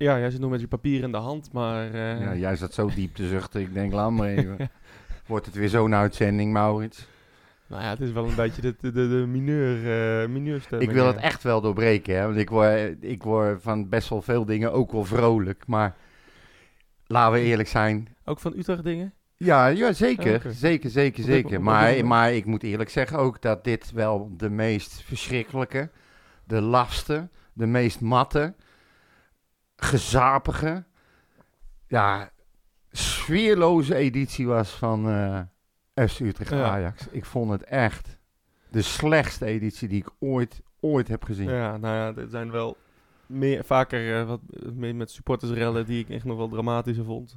Ja, jij zit nog met je papier in de hand, maar... eh, Ja, jij zat zo diep te zuchten. Ik denk, laat maar even. Wordt het weer zo'n uitzending, Maurits? Nou ja, het is wel een beetje de, de, de, mineur, mineurstemming. Ik wil het eh. echt wel doorbreken, hè. Want ik word, ik word van best wel veel dingen ook wel vrolijk. Maar laten we eerlijk zijn. Ook van Utrecht dingen? Ja, ja zeker. Oké. Zeker, zeker, zeker. Maar, maar ik moet eerlijk zeggen ook dat dit wel de meest verschrikkelijke, de lafste, de meest matte, gezapige, ja, sfeerloze editie was van eh FC Utrecht Ja. Ajax. Ik vond het echt de slechtste editie die ik ooit, ooit heb gezien. Ja, nou ja, er zijn wel meer, vaker eh, wat meer met supportersrellen die ik echt nog wel dramatischer vond.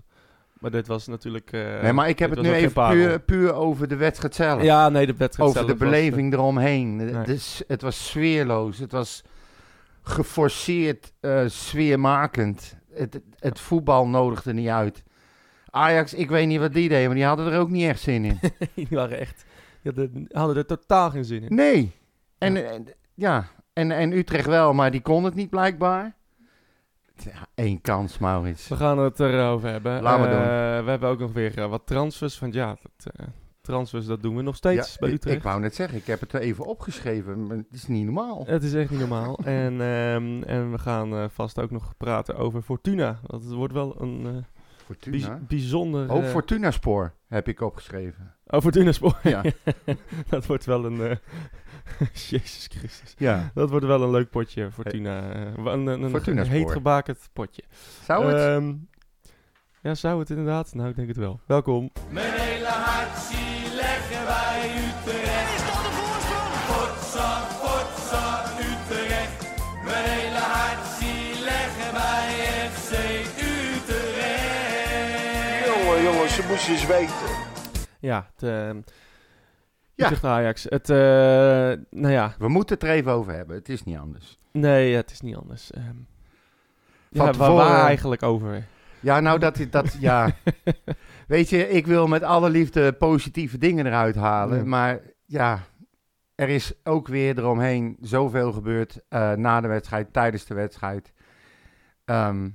Maar dit was natuurlijk... eh, nee, maar ik heb het nu even puur, puur over de wedstrijd zelf. Ja, nee, de wedstrijd over de zelf beleving eromheen. Nee. Is- het was sfeerloos. Het was geforceerd, eh, sfeermakend. Het, het voetbal nodigde niet uit. Ajax, ik weet niet wat die deden, maar die hadden er ook niet echt zin in. eh, die waren echt... Die hadden, hadden er totaal geen zin in. Nee. En en- ja, en, en Utrecht wel, maar die kon het niet blijkbaar. Ja, één kans, Maurits. We gaan het erover hebben. Laat maar Eh, doen. We hebben ook nog weer eh, wat transfers. Want ja, dat, eh, transfers dat doen we nog steeds Ja, bij Utrecht. ik wou net zeggen, ik heb het er even opgeschreven, maar het is niet normaal. Het is echt niet normaal. en, ehm, en we gaan eh, vast ook nog praten over Fortuna. Het wordt wel een eh, bij- Fortuna. bijzonder... Oh, eh, Fortuna Spoor heb ik opgeschreven. Oh, Fortuna Sport. Ja. dat wordt wel een... eh, Jezus Christus. Ja. Dat wordt wel een leuk potje, Fortuna. een een, een Fortuna heet gebakerd potje. Zou het? Ehm, ja, zou het inderdaad? Nou, ik denk het wel. Welkom. Mijn hele hart eens weten. Ja, het, ehm, Ja. Ajax. Het, eh, nou ja, We moeten het er even over hebben. Het is niet anders. nee, het is niet anders. Ehm Van ja, waar, tevoren- waar eigenlijk over? Ja, nou dat, dat ja. Weet je, ik wil met alle liefde positieve dingen eruit halen. Ja. Maar ja, er is ook weer eromheen zoveel gebeurd eh, na de wedstrijd, tijdens de wedstrijd. Ehm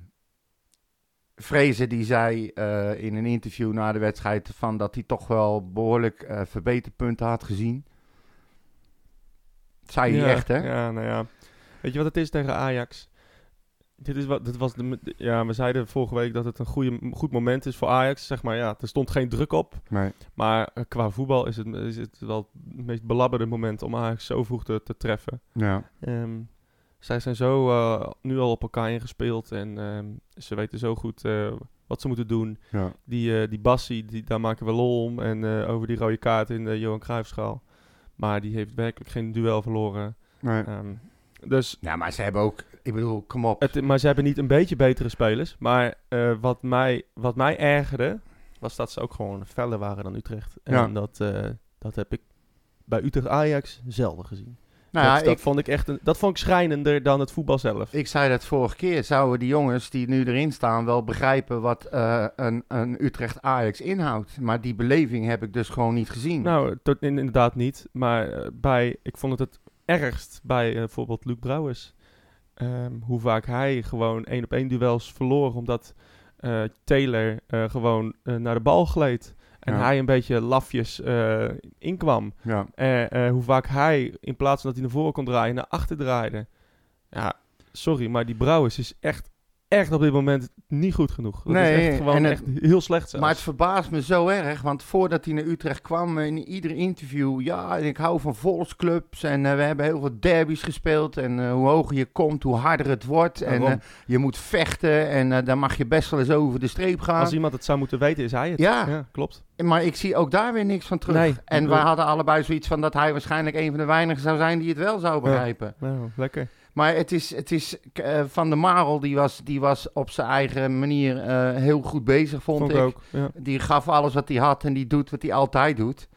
Vrezen die zei eh, in een interview na de wedstrijd van dat hij toch wel behoorlijk eh, verbeterpunten had gezien. Zei hij ja, echt, hè? Ja, nou ja. Weet je wat het is tegen Ajax? Dit, is wat, dit was de, ja, we zeiden vorige week dat het een goede, goed moment is voor Ajax. Zeg maar, ja, er stond geen druk op. Nee. Maar eh, qua voetbal is het, is het wel het meest belabberde moment om Ajax zo vroeg te, te treffen. Ja. Ehm, zij zijn zo eh, nu al op elkaar ingespeeld en ehm, ze weten zo goed eh, wat ze moeten doen. Ja. Die, eh die Bassi, die, daar maken we lol om. En eh, over die rode kaart in de Johan Cruijffschaal. Maar die heeft werkelijk geen duel verloren. Nee. Ehm, dus Ja, maar ze hebben ook, ik bedoel, kom op. het, maar ze hebben niet een beetje betere spelers. Maar eh, wat, mij, wat mij ergerde, was dat ze ook gewoon feller waren dan Utrecht. En Ja. dat, eh, dat heb ik bij Utrecht Ajax zelden gezien. Nou dat, ja, dat ik, vond ik echt een, dat vond ik schrijnender dan het voetbal zelf. Ik zei dat vorige keer. Zouden die jongens die nu erin staan wel begrijpen wat eh, een, een Utrecht-Ajax inhoudt? Maar die beleving heb ik dus gewoon niet gezien. Nou, tot, in- inderdaad niet. Maar eh, bij, ik vond het het ergst bij eh, bijvoorbeeld Luc Brouwers. Ehm, hoe vaak hij gewoon één op één duels verloor. Omdat eh, Taylor eh, gewoon naar de bal gleed. En Ja. hij een beetje lafjes eh, inkwam. ja. Eh, eh, hoe vaak hij in plaats van dat hij naar voren kon draaien, naar achter draaide. Ja, sorry, maar die Brouwers is echt, echt op dit moment niet goed genoeg. Dat Nee, is echt gewoon het- echt heel slecht zelfs. Maar het verbaast me zo erg, want voordat hij naar Utrecht kwam, in ieder interview, ja, ik hou van volksclubs en eh, we hebben heel veel derbies gespeeld en eh, hoe hoger je komt, hoe harder het wordt en eh, je moet vechten en eh, dan mag je best wel eens over de streep gaan. Als iemand het zou moeten weten, is hij het. Ja. klopt. Maar ik zie ook daar weer niks van terug. Nee, en wil- hadden allebei zoiets van dat hij waarschijnlijk een van de weinigen zou zijn die het wel zou begrijpen. Nou, lekker. Maar het is, het is eh, Van der Marel, die was, die was op zijn eigen manier eh, heel goed bezig, vond, Vond ik. ook. Ja. Die gaf alles wat hij had en die doet wat hij altijd doet.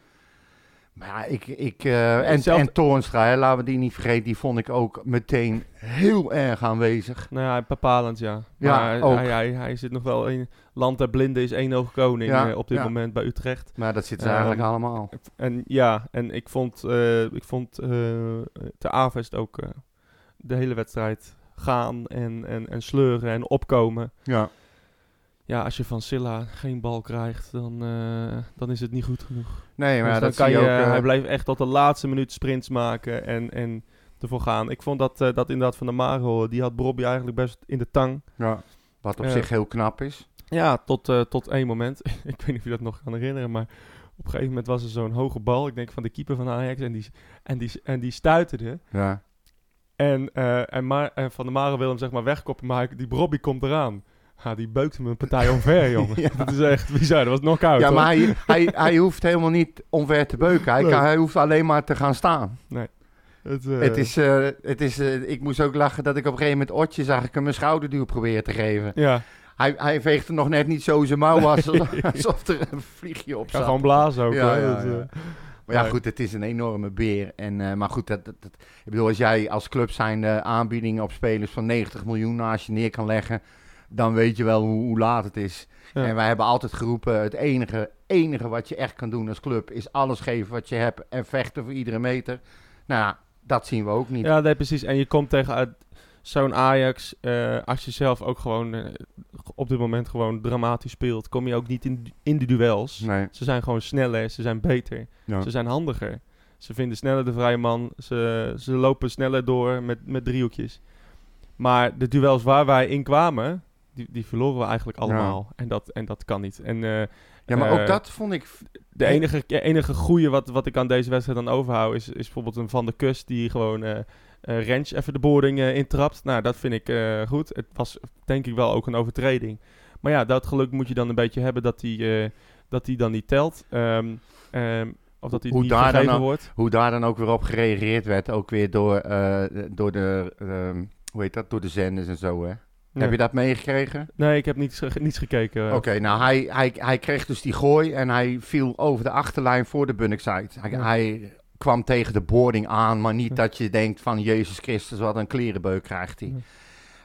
Maar ja, ik, ik, eh, en, Hetzelfde- en Toornstra, hè, laten we die niet vergeten, die vond ik ook meteen heel erg aanwezig. Nou ja, bepalend, ja. Ja, Maar ook. Hij, hij, hij zit nog wel in... Land der blinden is één oog koning Ja, eh, op dit ja. moment bij Utrecht. Maar dat zitten ze Ehm, eigenlijk allemaal. En ja, en ik vond, eh ik vond eh Te Avest ook de hele wedstrijd gaan en, en, en sleuren en opkomen. Ja. Ja, als je van Silla geen bal krijgt, dan, eh, dan is het niet goed genoeg. Nee, maar Dus ja, dan dat kan je, ook... eh, hij bleef echt tot de laatste minuut sprints maken en, en ervoor gaan. Ik vond dat, eh, dat inderdaad van de Maro, die had Bobby eigenlijk best in de tang. ja, wat op zich heel knap is. Ja, tot, tot één moment. ik weet niet of je dat nog kan herinneren, maar op een gegeven moment was er zo'n hoge bal, ik denk van de keeper van Ajax, en die, en die, en die stuiterde. Ja. En, eh, en, maar, en Van der Maren wil hem zeg maar wegkoppen, maar die Bobby komt eraan. Ja, die beukt hem een partij omver, jongen. Ja. Dat is echt bizar. Dat was knock-out, ja, hoor. maar hij, hij, hij hoeft helemaal niet omver te beuken. Hij, Nee. kan, hij hoeft alleen maar te gaan staan. Het, eh, Het is, eh, het is, ik moest ook lachen dat ik op een gegeven moment Otje zag ik hem een schouderduw proberen te geven. Ja, Hij, hij veegt er nog net niet zo zijn mouw alsof, alsof er een vliegje op zat. gewoon blazen ook. Ja, hoor. ja, Dat, ja. Maar ja, goed, het is een enorme beer. En, eh, maar goed, dat, dat, dat- ik bedoel, als jij als club zijn aanbiedingen op spelers van 90 miljoen naast je neer kan leggen, dan weet je wel hoe, hoe laat het is. Ja. En wij hebben altijd geroepen, het enige, enige wat je echt kan doen als club is alles geven wat je hebt en vechten voor iedere meter. Nou ja, dat zien we ook niet. Ja, nee, precies. En je komt tegen zo'n Ajax, eh, als je zelf ook gewoon eh, op dit moment gewoon dramatisch speelt, kom je ook niet in, in de duels. Nee. Ze zijn gewoon sneller, ze zijn beter, Ja. ze zijn handiger. Ze vinden sneller de vrije man, ze, ze lopen sneller door met, met driehoekjes. Maar de duels waar wij in kwamen, die, die verloren we eigenlijk allemaal. En, dat, en dat kan niet. En eh, Ja, maar ook dat vond ik... de enige, enige goede wat, wat ik aan deze wedstrijd dan overhoud, is, is bijvoorbeeld een Van de Kust die gewoon Rens even de boarding eh, intrapt. Nou, dat vind ik eh, goed. Het was denk ik wel ook een overtreding. Maar ja, dat geluk moet je dan een beetje hebben dat die, dat die dan niet telt. Ehm, ehm, of dat Hoe niet daar dan wordt. Hoe daar dan ook weer op gereageerd werd, ook weer door, door de... ehm, hoe heet dat? Door de zenders en zo, hè? Ja. Heb je dat meegekregen? Nee, ik heb niets, niets gekeken. Oké, nou hij, hij, hij kreeg dus die gooi en hij viel over de achterlijn voor de Bunnickside. Hij, Ja. hij kwam tegen de boarding aan, maar niet dat je denkt van Jezus Christus, wat een klerenbeuk krijgt hij.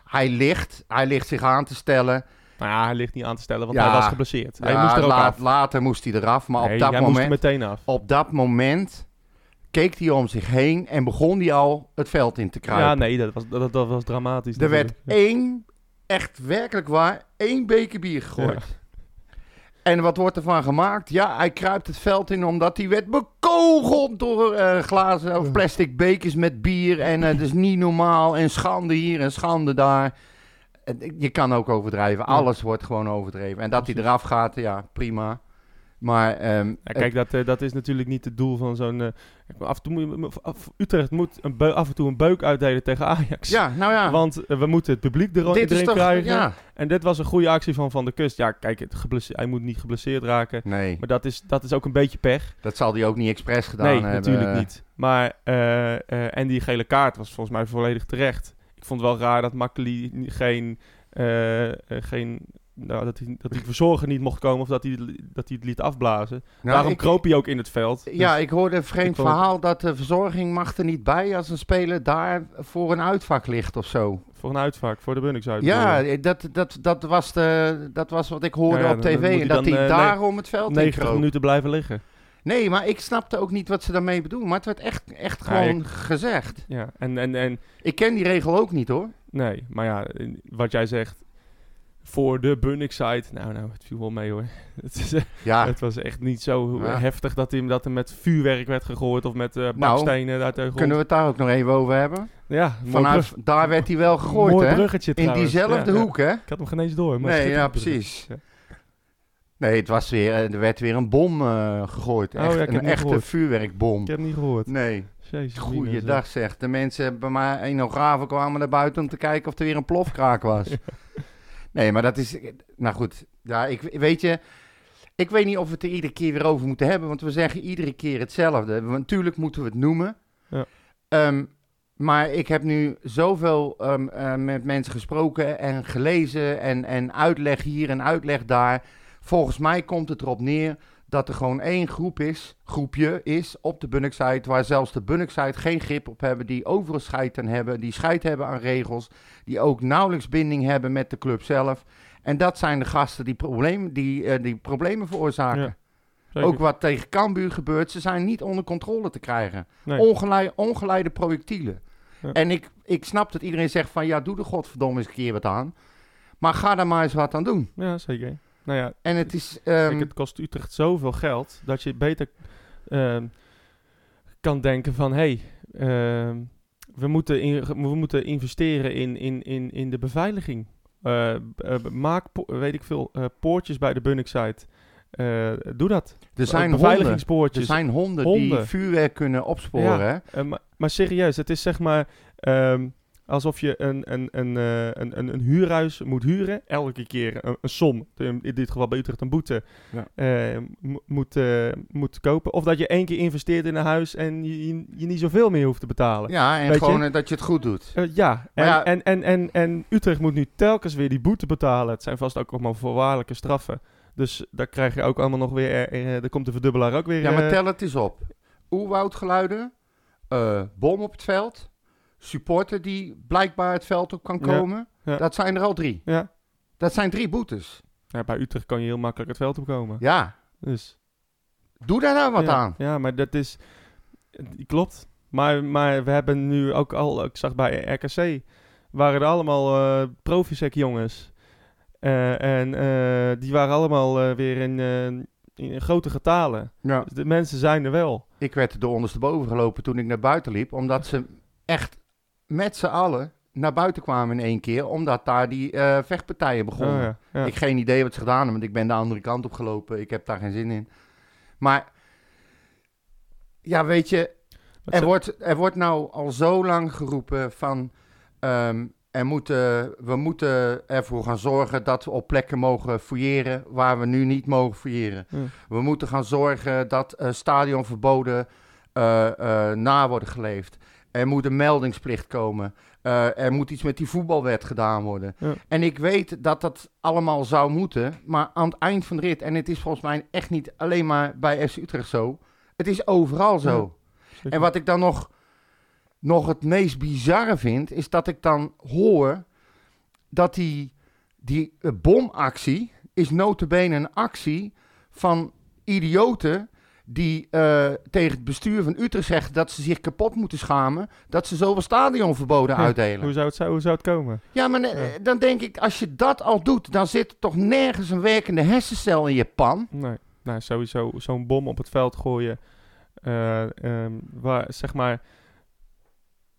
Hij ligt, hij ligt zich aan te stellen. Nou ja, hij ligt niet aan te stellen, want Ja. hij was geblesseerd. Hij Ja, moest er ook laat- af. Later moest hij eraf, maar Nee, op, dat hij moest moment, meteen af. op dat moment keek hij om zich heen en begon hij al het veld in te kruipen. Ja, nee, dat was, dat, dat was dramatisch. Er werd één, echt werkelijk waar, één beker bier gegooid. En wat wordt ervan gemaakt? Ja, hij kruipt het veld in omdat hij werd bekogeld door eh, glazen of plastic bekers met bier. En eh, het is niet normaal. En schande hier en schande daar. En Je kan ook overdrijven. Alles wordt gewoon overdreven. En dat hij eraf gaat, ja, prima. Maar ehm, Ja, kijk, dat, eh, dat is natuurlijk niet het doel van zo'n... eh, af en toe moet, je- af- Utrecht moet een af en toe een beuk uitdelen tegen Ajax. ja, nou ja. Want eh, we moeten het publiek er, dit is erin toch, krijgen. ja. En dit was een goede actie van Van der Kust. Ja, kijk, het hij moet niet geblesseerd raken. Nee, Maar dat is, dat is ook een beetje pech. dat zal hij ook niet expres gedaan nee, hebben. natuurlijk niet. Maar, en die gele kaart was volgens mij volledig terecht. Ik vond het wel raar dat Makkeli geen... geen nou, dat, hij, dat die verzorger niet mocht komen of dat hij, dat hij het liet afblazen. Nou, Daarom ik- kroop hij ook in het veld. Ja, Dus- ik hoorde een vreemd vond- verhaal dat de verzorging mag er niet bij als een speler daar voor een uitvak ligt of zo. Voor een uitvak, voor de Bunnings uit. Ja, dat, dat, dat, was de, dat was wat ik hoorde Ja, ja, op tv. En dat hij eh, daarom het veld in 90 kroop. minuten blijven liggen. Nee, maar ik snapte ook niet wat ze daarmee bedoelen. Maar het werd echt, echt Ja, gewoon ik- gezegd. Ja, en, en, en Ik ken die regel ook niet hoor. nee, maar ja, wat jij zegt, voor de Bunnik site, nou, nou, het viel wel mee hoor. Het, is, eh, Ja, het was echt niet zo Ja. heftig dat, hij, dat er met vuurwerk werd gegooid of met eh bakstenen grond. kunnen we het daar ook nog even over hebben? Ja, Vanuit, daar werd hij wel gegooid mooi hè? bruggetje In trouwens. diezelfde Ja, hoek hè? Ik had hem geen eens door. Maar Nee, ja, precies. Nee, het was weer, eh, er werd weer een bom gegooid. Oh, Echt, ja, een echte gehoord. vuurwerkbom. Ik heb het niet gehoord. Nee. Jezus, Goeiedag zeg. De mensen bij mij enografen kwamen naar buiten om te kijken of er weer een plofkraak was. Nee, maar dat is... Nou goed, ja, ik, weet je... Ik weet niet of we het er iedere keer weer over moeten hebben, want we zeggen iedere keer hetzelfde. Natuurlijk moeten we het noemen. Ja. Ehm, maar ik heb nu zoveel ehm, eh, met mensen gesproken en gelezen en, en uitleg hier en uitleg daar. Volgens mij komt het erop neer dat er gewoon één groep is, groepje is op de Bunnickside, waar zelfs de Bunnickside geen grip op hebben, die overal scheid aan hebben, die scheid hebben aan regels, die ook nauwelijks binding hebben met de club zelf. En dat zijn de gasten die, probleem, die, eh, die problemen veroorzaken. Ja, ook wat tegen Cambuur gebeurt, ze zijn niet onder controle te krijgen. Nee. Ongeleide projectielen. Ja. En ik, ik snap dat iedereen zegt van ja, doe er godverdomme eens een keer wat aan. Maar ga daar maar eens wat aan doen. Ja, zeker. Nou ja, En het is... kijk, ehm, het kost Utrecht zoveel geld dat je beter ehm, kan denken van... hé, hey, ehm, we, moeten in- we moeten investeren in, in, in, in de beveiliging. Eh, eh, maak, weet ik veel, eh, poortjes bij de Bunnik-site. Eh, doe dat. er zijn honden, er beveiligingspoortjes. zijn honden, die vuurwerk kunnen opsporen. maar, maar serieus, het is zeg maar alsof je een, een, een, eh, een, een, een huurhuis moet huren. Elke keer een, een som, in dit geval bij Utrecht een boete, Ja. eh, mo- moet, eh, moet kopen. Of dat je één keer investeert in een huis en je, je, je niet zoveel meer hoeft te betalen. Ja, en Weet gewoon dat je het goed doet. Ja, en, ja- En, en, en, en Utrecht moet nu telkens weer die boete betalen. Het zijn vast ook allemaal voorwaardelijke straffen. Dus daar krijg je ook allemaal nog weer... er komt de verdubbelaar ook weer... Ja, maar tel het eens op. Oerwoudgeluiden, bom op het veld, supporter die blijkbaar het veld op kan komen. ja. Dat zijn er al drie. ja. Dat zijn drie boetes. ja, bij Utrecht kan je heel makkelijk het veld opkomen. Ja, Dus... doe daar nou wat ja, aan. Ja, maar dat is... Klopt. Maar, maar we hebben nu ook al... Ik zag bij RKC... waren er allemaal Profisec jongens. Eh, en eh, die waren allemaal weer in, in grote getalen. Ja. Dus de mensen zijn er wel. Ik werd er ondersteboven gelopen toen ik naar buiten liep, omdat ze echt met z'n allen naar buiten kwamen in één keer, omdat daar die eh, vechtpartijen begonnen. Oh, ja, ja. Ik heb geen idee wat ze gedaan hebben, want ik ben de andere kant op gelopen. Ik heb daar geen zin in. Maar ja, weet je, er wordt, er wordt nou al zo lang geroepen van... ehm, er moeten, we moeten ervoor gaan zorgen dat we op plekken mogen fouilleren waar we nu niet mogen fouilleren. We moeten gaan zorgen dat eh, stadionverboden eh, eh, na worden geleefd. Er moet een meldingsplicht komen. Eh, er moet iets met die voetbalwet gedaan worden. Ja. En ik weet dat dat allemaal zou moeten. Maar aan het eind van de rit, en het is volgens mij echt niet alleen maar bij FC Utrecht zo. Het is overal zo. En wat ik dan nog, nog het meest bizarre vind, is dat ik dan hoor dat die, die bomactie is notabene een actie van idioten die eh, tegen het bestuur van Utrecht zeggen dat ze zich kapot moeten schamen dat ze zoveel stadionverboden Ja, uitdelen. Hoe zou, het, hoe zou het komen? Ja, maar eh, dan denk ik, als je dat al doet, dan zit er toch nergens een werkende hersencel in je pan. Nee, nou, sowieso zo'n bom op het veld gooien. eh, ehm, waar, zeg maar,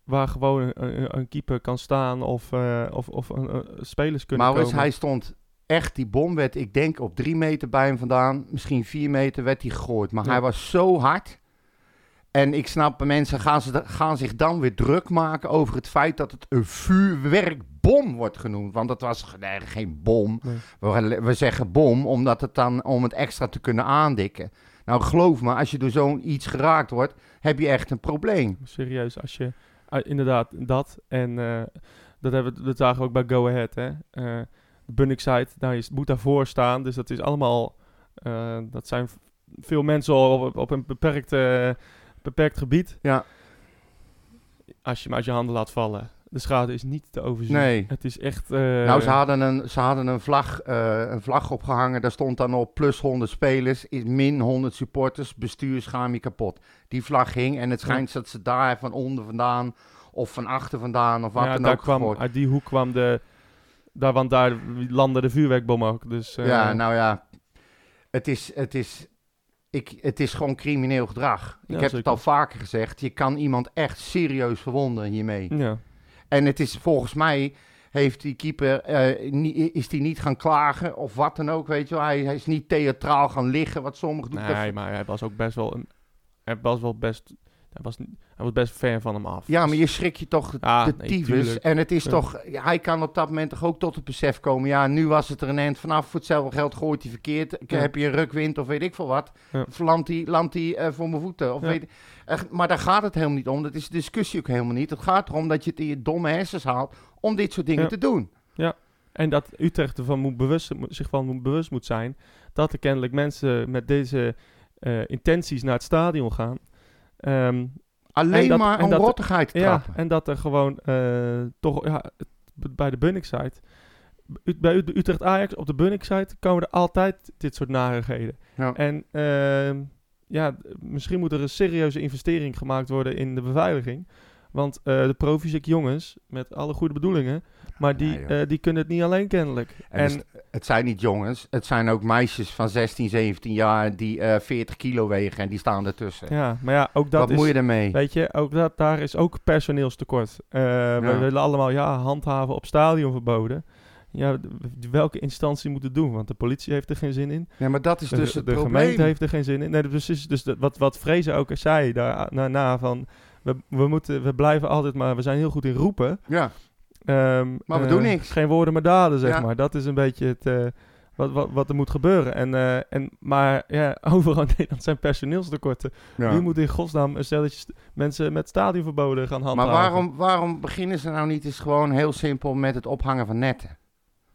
waar gewoon een, een, een keeper kan staan of, of, of een, spelers kunnen Maurits, komen. hij stond echt, die bom werd, ik denk op drie meter bij hem vandaan, misschien vier meter werd hij gegooid. Maar Ja. hij was zo hard. En ik snap, mensen gaan, ze, gaan zich dan weer druk maken over het feit dat het een vuurwerkbom wordt genoemd. Want het was nee, geen bom. Nee. We, we zeggen bom omdat het dan om het extra te kunnen aandikken. Nou, geloof me, als je door zo'n iets geraakt wordt, heb je echt een probleem. Serieus, als je inderdaad dat en eh, dat hebben we dat zagen we ook bij Go Ahead, hè? Eh de Bunnik site, nou, je moet daarvoor staan, dus dat is allemaal, eh, dat zijn veel mensen op, op een beperkt, beperkt gebied. Ja. Als je hem uit je handen laat vallen, de schade is niet te overzien. Nee. Het is echt. eh, Nou, ze hadden een, ze hadden een, vlag, eh, een vlag opgehangen. Daar stond dan op plus 100 spelers, is min 100 supporters, bestuur schaam je kapot. Die vlag hing en het schijnt dat ze daar van onder vandaan of van achter vandaan of wat ja, dan daar ook kwam, uit die hoek kwam de. Daar, want daar landde de vuurwerkbom ook. Dus, eh, Ja, nou ja, het is, het is, ik, het is gewoon crimineel gedrag. Ik Ja, heb zeker. het al vaker gezegd. Je kan iemand echt serieus verwonden hiermee. ja. En het is volgens mij heeft die keeper eh, niet, is die niet gaan klagen of wat dan ook, weet je wel. Hij, hij is niet theatraal gaan liggen, wat sommigen doen. Nee, maar hij was ook best wel een. Hij was wel best. Hij was, hij was best fan van hem af. Ja, maar je schrik je toch de, Ah, de nee, tyfus. En het is Ja. toch, hij kan op dat moment toch ook tot het besef komen. Ja, nu was het er een eind vanaf. Voor hetzelfde geld gooit hij verkeerd. Ja. Heb je een rukwind of weet ik veel wat. Ja. Landt hij, landt hij eh, voor mijn voeten. Of Ja. weet, maar daar gaat het helemaal niet om. Dat is de discussie ook helemaal niet. Het gaat erom dat je het in je domme hersens haalt om dit soort dingen Ja. te doen. En dat Utrecht ervan moet bewust, zich van moet bewust moet zijn. Dat er kennelijk mensen met deze eh, intenties naar het stadion gaan. Ehm, Alleen dat- maar om rottigheid te ja, trappen. en dat er gewoon eh, toch ja, bij de Bunnik-site. U- Bij U- Utrecht Ajax op de Bunnik-site komen er altijd dit soort narigheden. Ja. En ehm, ja, misschien moet er een serieuze investering gemaakt worden in de beveiliging. Want eh, de profiziek jongens, met alle goede bedoelingen, maar die, Nee, eh, die kunnen het niet alleen kennelijk. En, En, het, het zijn niet jongens, het zijn ook meisjes van 16, 17 jaar die eh 40 kilo wegen en die staan ertussen. ja, maar ja, ook dat Wat is... moet je ermee? Weet je, ook dat, daar is ook personeelstekort. Eh, We willen allemaal ja, handhaven op stadionverboden. Ja, welke instantie moet het doen? Want de politie heeft er geen zin in. Ja, maar dat is De, dus het de probleem. gemeente heeft er geen zin in. Nee, dus, is dus de- wat, wat Vrezen ook zei daarna van... We, we, moeten, we blijven altijd maar... We zijn heel goed in roepen. Ja, Ehm, Maar we eh, doen niks. Geen woorden, maar daden, zeg Ja. maar. Dat is een beetje het... eh, wat, wat, wat er moet gebeuren. En, eh, en, maar ja, overal in Nederland zijn personeelstekorten. ja. Wie moet in godsnaam een stelletje st- mensen met stadionverboden gaan Maar handhaven? waarom, waarom beginnen ze nou niet eens gewoon heel simpel met het ophangen van netten?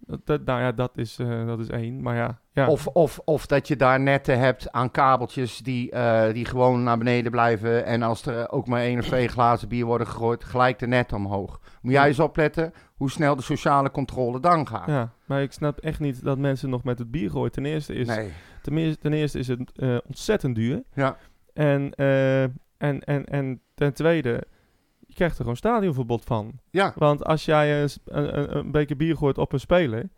Dat, nou ja, dat is, eh, dat is één. Maar ja, ja. Of, of, of dat je daar netten hebt aan kabeltjes die, eh, die gewoon naar beneden blijven. En als er ook maar één of twee glazen bier worden gegooid, gelijk de net omhoog. Moet jij eens opletten hoe snel de sociale controle dan gaat. ja, maar ik snap echt niet dat mensen nog met het bier gooien. Ten eerste is, Nee. ten ten eerste is het eh, ontzettend duur. Ja. En, en, en, en ten tweede, je krijgt er gewoon stadionverbod van. Ja. Want als jij een, een, een, beker bier gooit op een speler,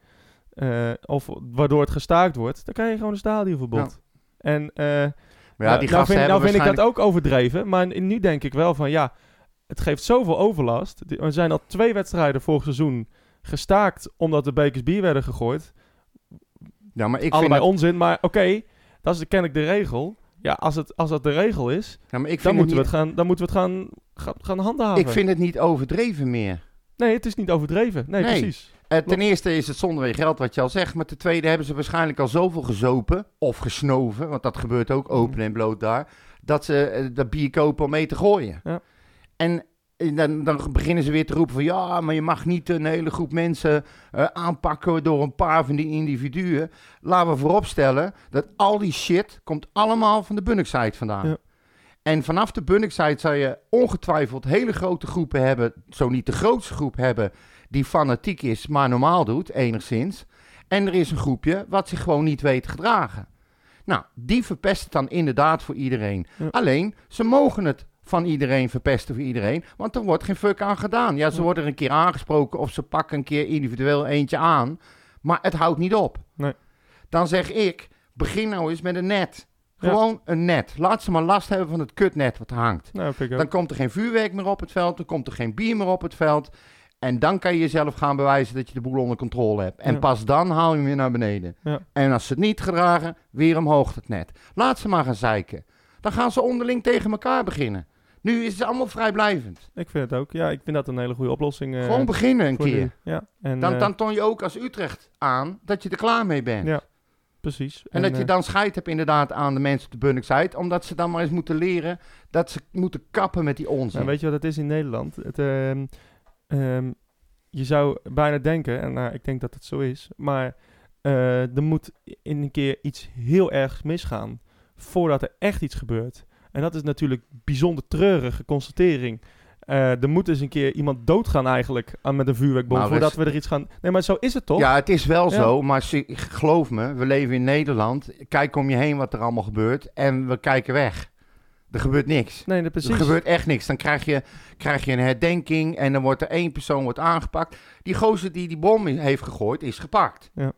eh, of waardoor het gestaakt wordt, dan krijg je gewoon een stadionverbod. En eh, Maar ja, nou, die nou gasten vind, nou vind ik waarschijnlijk... dat ook overdreven, maar nu denk ik wel van ja, het geeft zoveel overlast. Er zijn al twee wedstrijden vorig seizoen gestaakt omdat de bekers bier werden gegooid. Ja, maar ik vind Allebei onzin, maar oké, dat is de, ken ik de regel. Ja, als, het, als dat de regel is, ja, maar ik dan moeten, we het gaan, dan moeten we het gaan, gaan, gaan handhaven. ik vind het niet overdreven meer. Nee, het is niet overdreven. Nee, Nee. precies. Eh, ten eerste is het zonder weer geld wat je al zegt. Maar ten tweede hebben ze waarschijnlijk al zoveel gezopen of gesnoven. Want dat gebeurt ook open en bloot daar. Dat ze eh, dat bier kopen om mee te gooien. Ja. En eh, dan, dan beginnen ze weer te roepen van... Ja, maar je mag niet een hele groep mensen aanpakken door een paar van die individuen. Laten we vooropstellen dat al die shit komt allemaal van de Bunnickside vandaan. Ja. En vanaf de Bunnickside zou je ongetwijfeld hele grote groepen hebben... zo niet de grootste groep hebben die fanatiek is, maar normaal doet, enigszins. En er is een groepje wat zich gewoon niet weet te gedragen. Nou, die verpest het dan inderdaad voor iedereen. Ja. Alleen, ze mogen het van iedereen verpesten voor iedereen, want er wordt geen fuck aan gedaan. Ja, ze worden er een keer aangesproken of ze pakken een keer individueel eentje aan, maar het houdt niet op. Nee. Dan zeg ik, begin nou eens met een net. Ja. Gewoon een net. Laat ze maar last hebben van het kutnet wat hangt. Nou. Dan komt er geen vuurwerk meer op het veld, dan komt er geen bier meer op het veld. En dan kan je jezelf gaan bewijzen dat je de boel onder controle hebt. En Ja. pas dan haal je hem weer naar beneden. Ja. En als ze het niet gedragen, weer omhoog het net. Laat ze maar gaan zeiken. Dan gaan ze onderling tegen elkaar beginnen. Nu is het allemaal vrijblijvend. Ik vind het ook. Ja, ik vind dat een hele goede oplossing. eh, Gewoon beginnen een keer. ja, en, Dan, eh, dan toon je ook als Utrecht aan dat je er klaar mee bent. Ja, precies. En, dat je eh, dan scheid hebt inderdaad aan de mensen op de Bunnickside. Omdat ze dan maar eens moeten leren dat ze moeten kappen met die onzin. Nou, weet je wat het is in Nederland? Het, ehm, ehm, je zou bijna denken, en nou, ik denk dat het zo is, maar eh, er moet in een keer iets heel ergs misgaan voordat er echt iets gebeurt. En dat is natuurlijk bijzonder treurige constatering. Eh, er moet eens een keer iemand doodgaan eigenlijk aan, met een vuurwerkbom Maurits. voordat we er iets gaan... Nee, maar zo is het toch? Ja, het is wel Ja. zo, maar geloof me, we leven in Nederland. Kijk om je heen wat er allemaal gebeurt en we kijken weg. Er gebeurt niks. Nee, dat precies. Er gebeurt echt niks. Dan krijg je, krijg je een herdenking en dan wordt er één persoon wordt aangepakt. Die gozer die die bom heeft gegooid, is gepakt. Ja.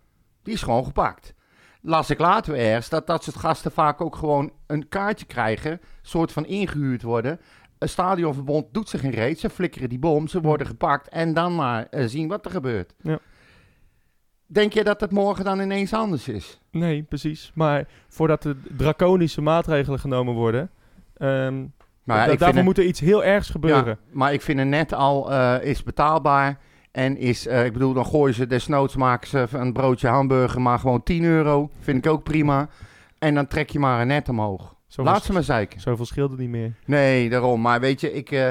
Die is gewoon gepakt. Las ik later ergens dat dat soort gasten vaak ook gewoon een kaartje krijgen, soort van ingehuurd worden. Een stadionverbond doet zich geen reet, ze flikkeren die bom, ze worden gepakt en dan maar eh, zien wat er gebeurt. Ja. Denk je dat het morgen dan ineens anders is? Nee, precies. Maar voordat er draconische maatregelen genomen worden... ehm, Maar ja, da- ik daarvoor moet er iets heel ergs gebeuren. Ja, maar ik vind een net al eh, is betaalbaar. En is, eh, ik bedoel, dan gooien ze desnoods maken ze een broodje hamburger, maar gewoon 10 euro. Vind ik ook prima. En dan trek je maar een net omhoog. Zoveel, Laat ze maar zeiken. zoveel scheelde niet meer. Nee, daarom. Maar weet je, ik, eh,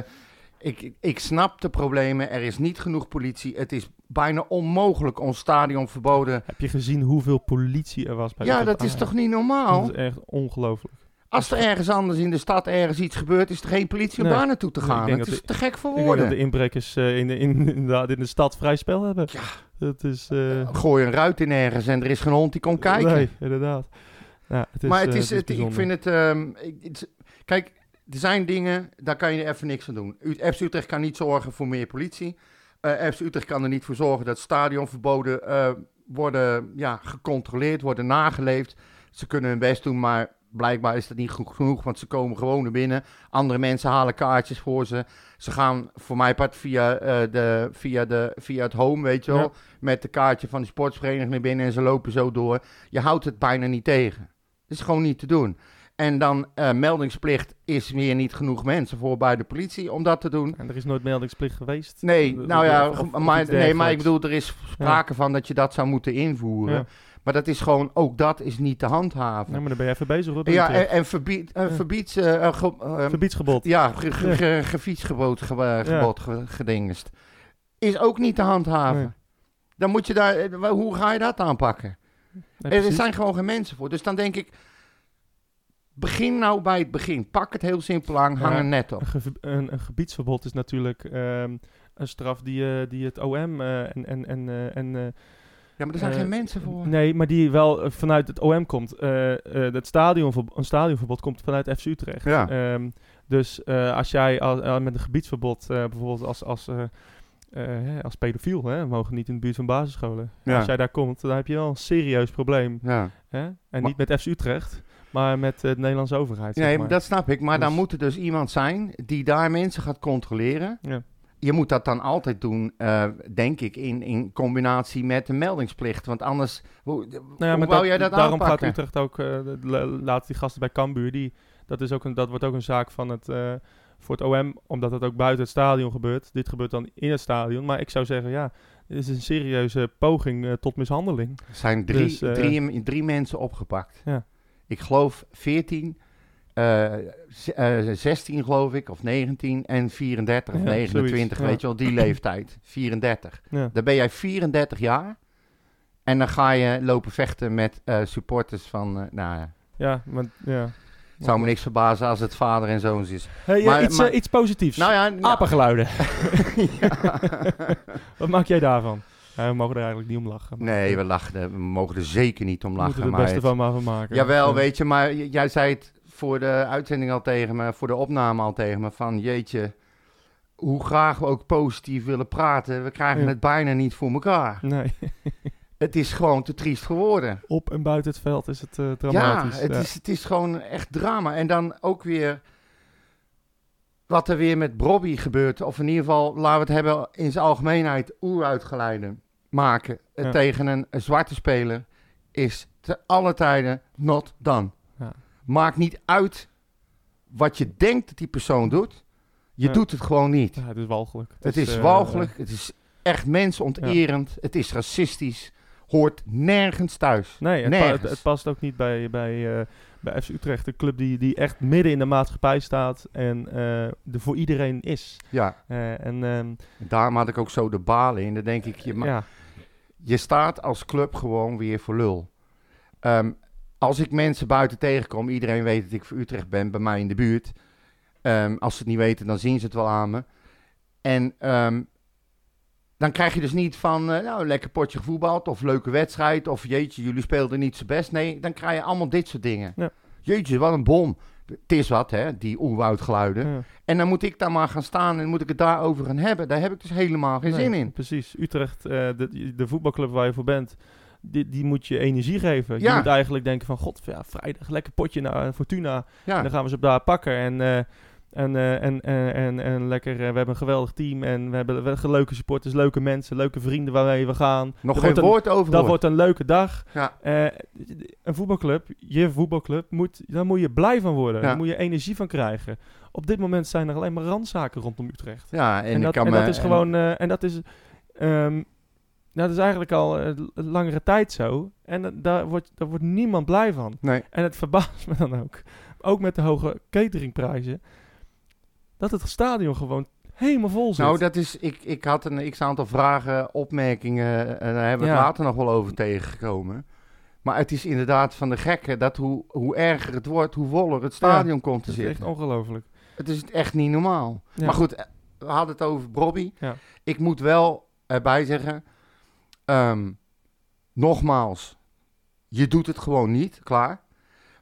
ik, ik, snap de problemen. Er is niet genoeg politie. Het is bijna onmogelijk ons stadion verboden. Heb je gezien hoeveel politie er was bij Ja, dat is toch niet normaal? Dat is echt ongelooflijk. Als er ergens anders in de stad ergens iets gebeurt, is er geen politie om Nee. daar naartoe te Nee, gaan. denk Het dat is de- te gek voor Ik denk dat woorden. de inbrekers eh, in, de, in, inderdaad in de stad vrij spel hebben. Ja. Dat is... eh, Gooi een ruit in ergens en er is geen hond die komt kijken. Nee, inderdaad. Ja, het is, maar het eh, is, het, ik vind het, ehm, ik- Kijk, er zijn dingen, daar kan je even niks aan doen. U- FC Utrecht kan niet zorgen voor meer politie. Eh FC Utrecht kan er niet voor zorgen dat stadionverboden eh, worden ja, gecontroleerd, worden nageleefd. Ze kunnen hun best doen, maar blijkbaar is dat niet goed genoeg, want ze komen gewoon naar binnen. Andere mensen halen kaartjes voor ze. Ze gaan voor mij part via, de, via, de, via het home, weet je wel, Ja. met de kaartje van de sportsvereniging naar binnen en ze lopen zo door. Je houdt het bijna niet tegen. Het is gewoon niet te doen. En dan eh, meldingsplicht is weer niet genoeg mensen voor bij de politie om dat te doen. En er is nooit meldingsplicht geweest. Nee, nou ja, of- of maar, nee, maar ik bedoel, er is sprake van dat je dat zou moeten invoeren. Ja. Maar dat is gewoon, ook dat is niet te handhaven. Nee, maar dan ben je even bezig ja, en, en verbied, ge- eh, Verbiedsgebod. ja, ge, gebod ge- gedingest. Is ook niet te handhaven. Nee. Dan moet je daar, hoe ga je dat aanpakken? Nee, er precies. zijn gewoon geen mensen voor. Dus dan denk ik, begin nou bij het begin. Pak het heel simpel aan, hang Ja. er net op. Een, ge- een, een gebiedsverbod is natuurlijk ehm, een straf die, eh, die het OM eh, en... en, en, eh, en Ja, maar er zijn geen mensen voor. Nee, maar die wel vanuit het OM komt. Eh, eh, het stadionverb- een stadionverbod komt vanuit FC Utrecht. Ja. Ehm, dus als jij al, met een gebiedsverbod, bijvoorbeeld als, als, eh, als pedofiel, hè, we mogen niet in de buurt van basisscholen. Ja. Als jij daar komt, dan heb je wel een serieus probleem. Ja. Hè? En Maar- niet met FC Utrecht, maar met eh, de Nederlandse overheid. zeg Nee, maar. dat snap ik. Maar dan Dus- moet er dus iemand zijn die daar mensen gaat controleren. Ja. Je moet dat dan altijd doen, eh, denk ik, in, in combinatie met de meldingsplicht. Want anders, hoe, Nou ja, hoe wou dat- jij dat daarom aanpakken? gaat Utrecht ook, la- laat die gasten bij Cambuur, die, dat, is ook een, dat wordt ook een zaak van het, voor het OM, omdat het ook buiten het stadion gebeurt. Dit gebeurt dan in het stadion, maar ik zou zeggen, ja, dit is een serieuze poging eh, tot mishandeling. Er zijn drie, Dus, eh, drie, drie mensen opgepakt. Ja. Ik geloof 14, eh, z- eh, 16 geloof ik, of 19 en 34 of Ja, 29, zoiets, ja. weet je wel, die leeftijd. 34. Ja. Dan ben jij 34 jaar en dan ga je lopen vechten met eh, supporters van, nou ja, Ja, maar ja. Zou me niks verbazen als het vader en zoons is. Hey, Maar- iets, maar- eh, iets positiefs. Nou ja, Apengeluiden. Wat maak jij daarvan? Ja, we mogen er eigenlijk niet om lachen. maar, Nee, we lachen, we mogen er zeker niet om we lachen. moeten er maar het beste het- van maar van maken. Jawel, Ja. weet je, maar jij zei het voor de uitzending al tegen me, voor de opname al tegen me, van jeetje, hoe graag we ook positief willen praten, we krijgen Ja. het bijna niet voor elkaar. Nee, Het is gewoon te triest geworden. op en buiten het veld is het eh, Ja, dramatisch. het, Is, het is gewoon echt drama. En dan ook weer wat er weer met Bobby gebeurt, of in ieder geval, laten we het hebben in zijn algemeenheid, oeruitgeleiden maken eh, Ja. tegen een, een zwarte speler, is te alle tijden not done. Ja. Maakt niet uit wat je denkt dat die persoon doet. Je Ja. doet het gewoon niet. Ja, het is walgelijk. het is eh, walgelijk, het is echt mensonterend, het is racistisch, hoort nergens thuis. Nee, het, pa- het, het past ook niet bij, bij, eh, bij FC Utrecht. Een club die, die echt midden in de maatschappij staat en eh, er voor iedereen is. Ja, Eh, en ehm, daarom had ik ook zo de balen in. Dan denk ik, je, ja, je staat als club gewoon weer voor lul. Ehm, als ik mensen buiten tegenkom, iedereen weet dat ik voor Utrecht ben, bij mij in de buurt. Ehm, als ze het niet weten, dan zien ze het wel aan me. En dan krijg je dus niet van, eh, nou, lekker potje gevoetbald of leuke wedstrijd of jeetje, jullie speelden niet zo best. Nee, dan krijg je allemaal dit soort dingen. Ja. Jeetje, wat een bom. Het is wat, hè, die oerwoudgeluiden. ja. En dan moet ik daar maar gaan staan en moet ik het daarover gaan hebben. Daar heb ik dus helemaal geen Nee, zin in. Precies. Utrecht, eh, de, de voetbalclub waar je voor bent, die, die moet je energie geven. Ja. Je moet eigenlijk denken van, god, ja, vrijdag, lekker potje naar Fortuna. Ja. En dan gaan we ze op daar pakken. En, eh, en, eh, en, en, en, en lekker, eh, we hebben een geweldig team. En we hebben, we hebben leuke supporters, leuke mensen, leuke vrienden waarmee we gaan. Nog geen een- woord over Dat wordt een leuke dag. Ja. Eh, een voetbalclub, je voetbalclub, moet, daar moet je blij van worden. Ja. Daar moet je energie van krijgen. Op dit moment zijn er alleen maar randzaken rondom Utrecht. Ja, en, En, ik dat, kan en me, dat is gewoon, en dat is, ehm, dat is eigenlijk al langere tijd zo. En daar, wordt, daar wordt niemand blij van. Nee, En het verbaast me dan ook, ook met de hoge cateringprijzen, dat het stadion gewoon helemaal vol zit. nou dat is, ik, ik had een x-aantal vragen, opmerkingen, en daar hebben we Ja. het later nog wel over tegengekomen. Maar het is inderdaad van de gekke dat hoe, hoe erger het wordt, hoe voller het stadion komt te dat is echt zitten. ongelooflijk. Het is echt niet normaal. Ja. Maar goed, eh, we hadden het over Bobby. Ja. Ik moet wel erbij zeggen, ehm, nogmaals, je doet het gewoon niet, klaar.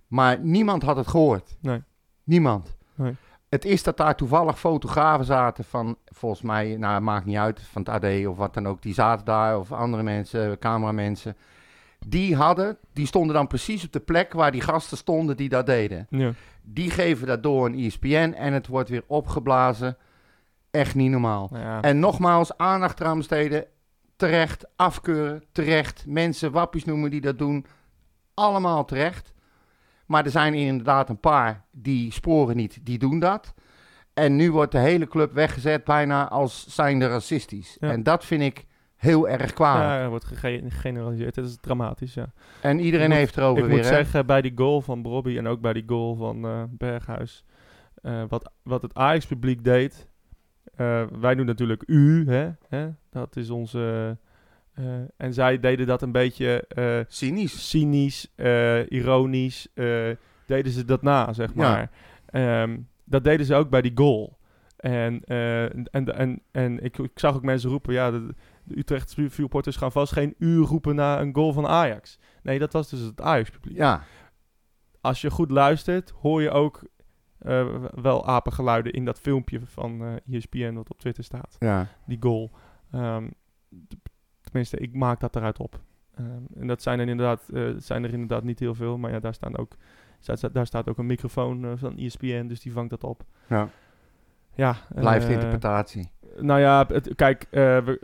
Maar niemand had het gehoord. Nee. Niemand. Nee. Het is dat daar toevallig fotografen zaten van, volgens mij, nou, het maakt niet uit, van het AD of wat dan ook. Die zaten daar, of andere mensen, cameramensen. Die hadden, die stonden dan precies op de plek waar die gasten stonden die dat deden. Ja. Die geven dat door aan E ESPN en het wordt weer opgeblazen. Echt niet normaal. Ja. En nogmaals, aandacht eraan besteden. Terecht, afkeuren, terecht. Mensen wappies noemen die dat doen. Allemaal terecht. Maar er zijn inderdaad een paar die sporen niet, die doen dat. En nu wordt de hele club weggezet bijna als zijnde racistisch. Ja. En dat vind ik heel erg kwalijk. Ja, er wordt gege- gegeneraliseerd. Het is dramatisch, ja. En iedereen Ik moet- heeft erover ik weer. moet hè? zeggen, bij die goal van Bobby en ook bij die goal van eh, Berghuis... eh, wat, wat het Ajax-publiek deed... eh, wij doen natuurlijk u, hè, hè? Dat is onze... eh, en zij deden dat een beetje eh, Cynisch. cynisch, eh, ironisch. deden ze dat na, zeg Ja. maar. Ehm, dat deden ze ook bij die goal. En, en, en, en ik, ik zag ook mensen roepen, ja, de, de Utrecht supporters gaan vast geen uur roepen na een goal van Ajax. Nee, dat was dus het Ajax-publiek. Ja, Als je goed luistert, hoor je ook eh, wel apengeluiden in dat filmpje van eh ESPN wat op Twitter staat. ja. Die goal. T- tenminste, ik maak dat eruit op. Ehm, en dat zijn er, inderdaad, eh, zijn er inderdaad niet heel veel, maar ja, daar, staan ook, staat, daar staat ook een microfoon eh, van ESPN, dus die vangt dat op. ja. Ja, Blijft eh, interpretatie. Nou ja, het, kijk, we,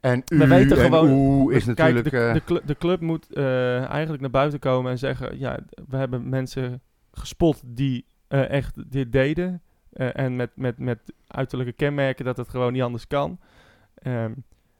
En u we weten en gewoon- oeh is Kijk, natuurlijk... de, de, clu- de club moet eigenlijk naar buiten komen en zeggen: ja, we hebben mensen gespot die echt dit deden. en met, met, met uiterlijke kenmerken dat het gewoon niet anders kan. Ehm,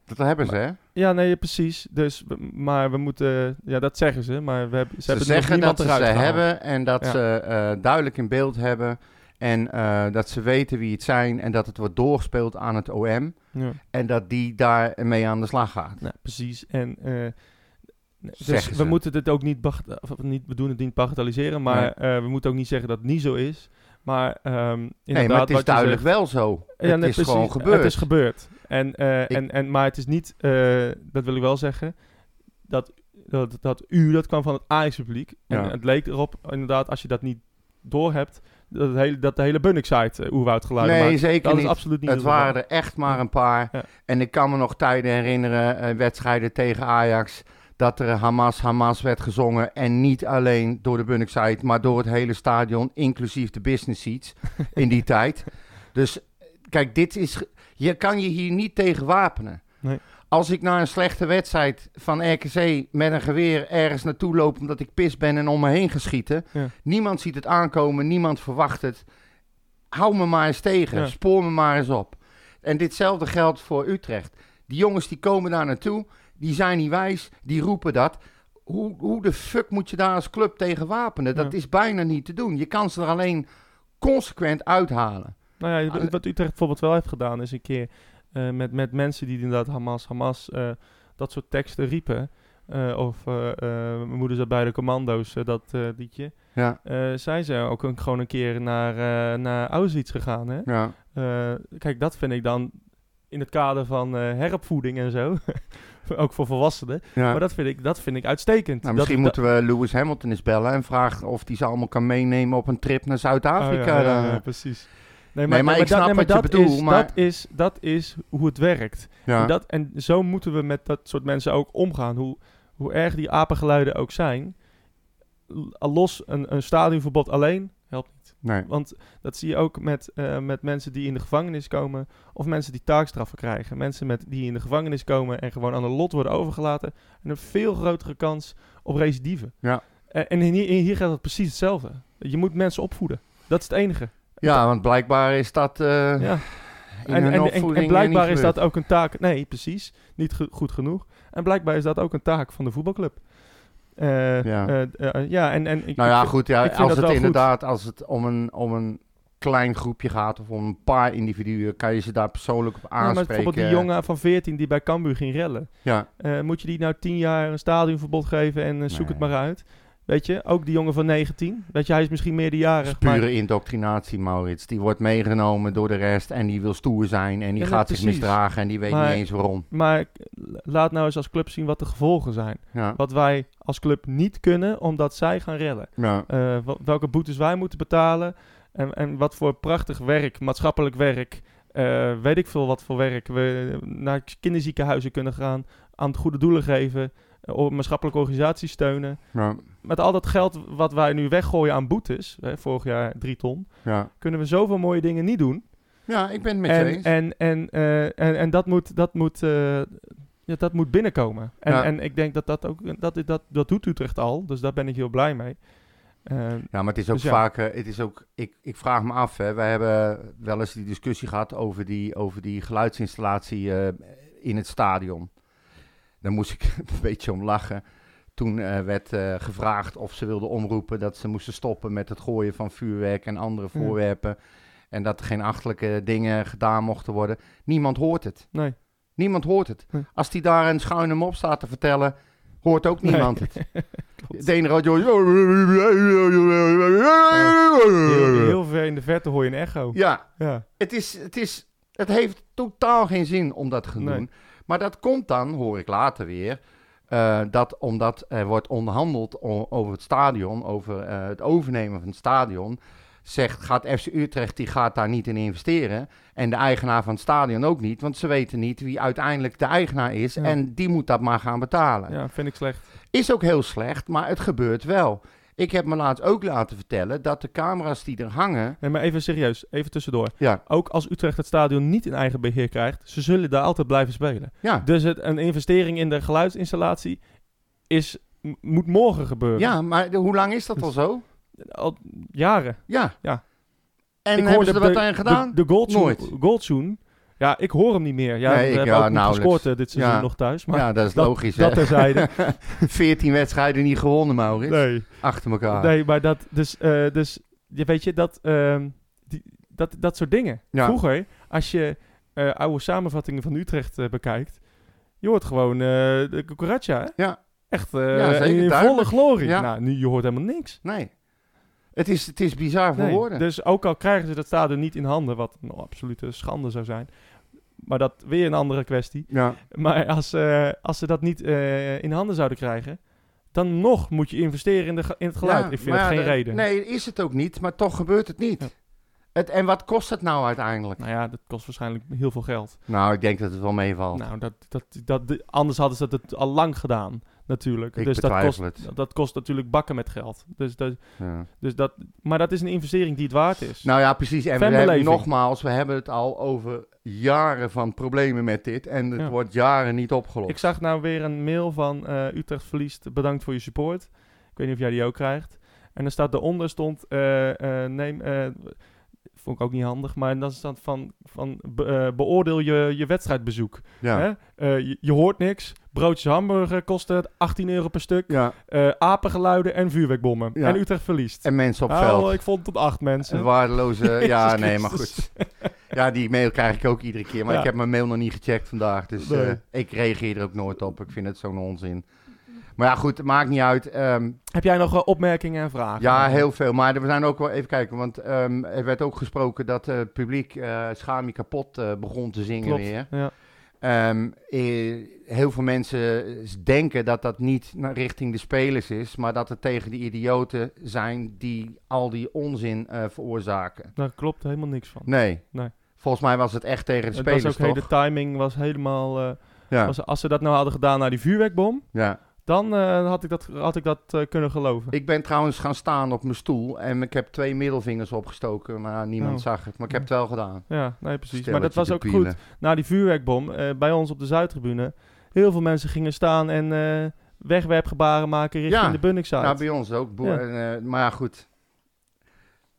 dat hebben ze, hè? ja, nee, precies. Dus, maar we moeten, ja, dat zeggen ze, maar we hebben, ze, Ze, hebben nog zeggen dat ze ze gehaald. hebben en dat Ja. ze eh, duidelijk in beeld hebben. En eh, dat ze weten wie het zijn en dat het wordt doorgespeeld aan het OM. Ja, En dat die daar mee aan de slag gaat. precies. En eh, dus we moeten het ook niet, niet, we doen het niet bagatelliseren, maar Nee. we moeten ook niet zeggen dat het niet zo is. Maar ehm Nee, maar het is duidelijk zegt- wel zo. Ja, het nee, is precies. gewoon gebeurd. Het is gebeurd. En, eh, Ik- en, en, maar het is niet, eh, dat wil ik wel zeggen, dat, dat, dat u, dat kwam van het Ajax-publiek. En het leek erop, inderdaad, als je dat niet doorhebt, dat, het hele, dat de hele Bunnik-site uh, oerwoud geluiden nee, maakt. zeker Dat is niet. absoluut niet Het waren er echt maar een paar. Ja. En ik kan me nog tijden herinneren, eh, wedstrijden tegen Ajax, dat er Hamas, Hamas werd gezongen. En niet alleen door de Bunnickside, maar door het hele stadion, inclusief de business seats in die tijd. Dus kijk, dit is, je kan je hier niet tegen wapenen. Nee. Als ik naar een slechte wedstrijd van RKC met een geweer ergens naartoe loop omdat ik pis ben en om me heen geschieten. Ja. Niemand ziet het aankomen, niemand verwacht het. Hou me maar eens tegen, Ja. spoor me maar eens op. En ditzelfde geldt voor Utrecht. Die jongens die komen daar naartoe, die zijn niet wijs, die roepen dat. Hoe, hoe de fuck moet je daar als club tegen wapenen? Dat Ja. is bijna niet te doen. Je kan ze er alleen consequent uithalen. Nou ja, wat Utrecht bijvoorbeeld wel heeft gedaan, is een keer eh, met, met mensen die inderdaad Hamas, Hamas, eh, dat soort teksten riepen. eh, of mijn moeder zat bij de commando's, dat liedje. Ja, zijn ze ook een, gewoon een keer naar, naar Auschwitz gegaan, hè? ja. Kijk, dat vind ik dan in het kader van heropvoeding en zo. ook voor volwassenen. ja. Maar dat vind ik, dat vind ik uitstekend. Nou, Dat- misschien dat- moeten we Lewis Hamilton eens bellen en vragen of hij ze allemaal kan meenemen op een trip naar Oh, Zuid-Afrika. ja, ja, precies. Nee, Nee, maar ik snap wat je dat bedoelt, Is, maar- dat, is, dat is hoe het werkt. Ja. En, dat, en zo moeten we met dat soort mensen ook omgaan. Hoe, hoe erg die apengeluiden ook zijn. Los een, een stadionverbod alleen. Nee. Want dat zie je ook met, eh, met mensen die in de gevangenis komen. Of mensen die taakstraffen krijgen. Mensen met, die in de gevangenis komen en gewoon aan een lot worden overgelaten. En een veel grotere kans op recidive. Ja. Eh, en hier, hier gaat het precies hetzelfde. Je moet mensen opvoeden. Dat is het enige. Ja, want blijkbaar is dat eh Ja. En, hun en, en, opvoeding en blijkbaar is dat ook een taak. Nee, precies. Niet goed genoeg. En blijkbaar is dat ook een taak van de voetbalclub. Eh, Ja. eh, eh, ja, en, en ik, Nou ja, goed, ja, als het goed. inderdaad als het om een, om een klein groepje gaat of om een paar individuen, kan je ze daar persoonlijk op Ja, maar aanspreken. bijvoorbeeld die jongen van 14 die bij Cambuur ging rellen. Ja, moet je die nou 10 jaar een stadionverbod geven en zoek het maar uit? Weet je, ook die jongen van 19. Weet je, hij is misschien meerderjarig. pure maar- indoctrinatie, Maurits. Die wordt meegenomen door de rest en die wil stoer zijn en die Ja, gaat zich misdragen en die weet Maar- niet eens waarom. Maar laat nou eens als club zien wat de gevolgen zijn. Ja, Wat wij als club niet kunnen, omdat zij gaan rellen. ja. Eh, wel- welke boetes wij moeten betalen. En, en wat voor prachtig werk, maatschappelijk werk, eh, weet ik veel wat voor werk. We naar kinderziekenhuizen kunnen gaan, aan het goede doelen geven, eh, maatschappelijke organisaties steunen. Ja, Met al dat geld wat wij nu weggooien aan boetes, hè, vorig jaar drie ton, ja. kunnen we zoveel mooie dingen niet doen. ja, ik ben het met je En, eens. en, en, eh, en, en dat moet, dat moet, eh, ja, dat moet binnenkomen. En, Ja. en ik denk dat dat ook, dat, dat, dat doet Utrecht al, dus daar ben ik heel blij mee. Eh, Ja, maar het is ook Dus vaak, het is ook, ik, ik vraag me af, hè, wij hebben wel eens die discussie gehad over die, over die geluidsinstallatie in het stadion. Daar moest ik een beetje om lachen. Toen eh, werd eh, gevraagd of ze wilden omroepen dat ze moesten stoppen met het gooien van vuurwerk en andere Ja. voorwerpen. En dat er geen achterlijke dingen gedaan mochten worden. Niemand hoort het. nee. Niemand hoort het. Nee. Als die daar een schuine mop staat te vertellen, hoort ook niemand Nee. het. De ene radio... Heel, heel ver in de verte hoor je een echo. Ja, Ja. het, is, het, is, het heeft totaal geen zin om dat te Nee. doen. Maar dat komt dan, hoor ik later weer, eh, dat omdat er wordt onderhandeld over het stadion, over eh, het overnemen van het stadion, zegt gaat FC Utrecht, die gaat daar niet in investeren. En de eigenaar van het stadion ook niet, want ze weten niet wie uiteindelijk de eigenaar is. Ja. En die moet dat maar gaan betalen. ja, vind ik slecht. Is ook heel slecht, maar het gebeurt wel. Ik heb me laatst ook laten vertellen dat de camera's die er hangen. Nee, maar even serieus, even tussendoor. Ja, Ook als Utrecht het stadion niet in eigen beheer krijgt, ze zullen daar altijd blijven spelen. ja. Dus het, een investering in de geluidsinstallatie is, moet morgen gebeuren. ja maar de- hoe lang is dat al zo? Al jaren. Ja. Ja. En Ik hebben ze er wat aan gedaan? De, de Nooit. Ja, ik hoor hem niet meer. Ja, Nee, we ik- hebben ja, ook niet gescoord eh, dit seizoen Ja. nog thuis. Maar ja, dat is dat- logisch. dat terzijde. 14 wedstrijden niet gewonnen, Maurits. nee. Achter elkaar. Nee, maar dat, dus, eh, dus je weet je, dat, ehm, die, dat, dat soort dingen. Ja. Vroeger, als je eh, oude samenvattingen van Utrecht bekijkt, je hoort gewoon de cucaracha, hè? Ja. Echt in volle glorie. Nou, nu je hoort helemaal niks. Nee. Het is, het is bizar voor Nee. woorden. Dus ook al krijgen ze dat stadion niet in handen, wat een absolute schande zou zijn. Maar dat weer een andere kwestie. Ja. Maar als, eh, als ze dat niet eh, in handen zouden krijgen, dan nog moet je investeren in, de, in het geluid. Ja, ik vind het ja, geen de- reden. Nee, is het ook niet, maar toch gebeurt het niet. Ja. Het, en wat kost het nou uiteindelijk? Nou ja, dat kost waarschijnlijk heel veel geld. Nou, ik denk dat het wel meevalt. Nou, dat, dat, dat, de- anders hadden ze dat al lang gedaan, natuurlijk. Ik dus dat kost, het. dat kost natuurlijk bakken met geld. Dus dat, Ja. dus dat, maar dat is een investering die het waard is. Nou ja, precies. En we hebben, nogmaals, we hebben het al over jaren van problemen met dit. En het Ja. wordt jaren niet opgelost. Ik zag nou weer een mail van eh, Utrecht verliest, bedankt voor je support. Ik weet niet of jij die ook krijgt. En er staat eronder stond, eh, eh, neem, vond ik ook niet handig, maar dan staat van, van be- eh, beoordeel je, je wedstrijdbezoek. ja. Hè? Eh, je, je hoort niks, broodjes hamburger kosten 18 euro per stuk, ja. eh, apengeluiden en vuurwerkbommen. Ja. En Utrecht verliest. En mensen op Nou, veld. ik vond tot acht mensen. Een waardeloze... ja, nee, maar goed. Ja, die mail krijg ik ook iedere keer. Maar ik heb mijn mail nog niet gecheckt vandaag. Dus Nee. ik reageer er ook nooit op. Ik vind het zo'n onzin. Maar ja, goed, het maakt niet uit. Ehm, Heb jij nog eh, opmerkingen en vragen? ja, heel veel. Maar we zijn ook wel even kijken. Want ehm, er werd ook gesproken dat het publiek eh schaam je kapot eh, begon te zingen Klopt. weer. Ja. Ehm, eh, heel veel mensen denken dat dat niet richting de spelers is, maar dat het tegen die idioten zijn die al die onzin veroorzaken. Daar klopt helemaal niks van. Nee. Nee. Volgens mij was het echt tegen de Het spelers, was ook, toch? de timing was helemaal... Ja. was, als ze dat nou hadden gedaan naar die vuurwerkbom, ja. Dan eh, had ik dat, had ik dat eh, kunnen geloven. Ik ben trouwens gaan staan op mijn stoel en ik heb twee middelvingers opgestoken, maar niemand Oh. zag het. Maar ik heb het wel gedaan. Ja, nee, precies. maar dat was ook goed. Na die vuurwerkbom, eh, bij ons op de Zuidtribune, heel veel mensen gingen staan en wegwerpgebaren maken richting Ja. de Bunningside. Nou, bij ons ook. Ja. en, maar ja, goed.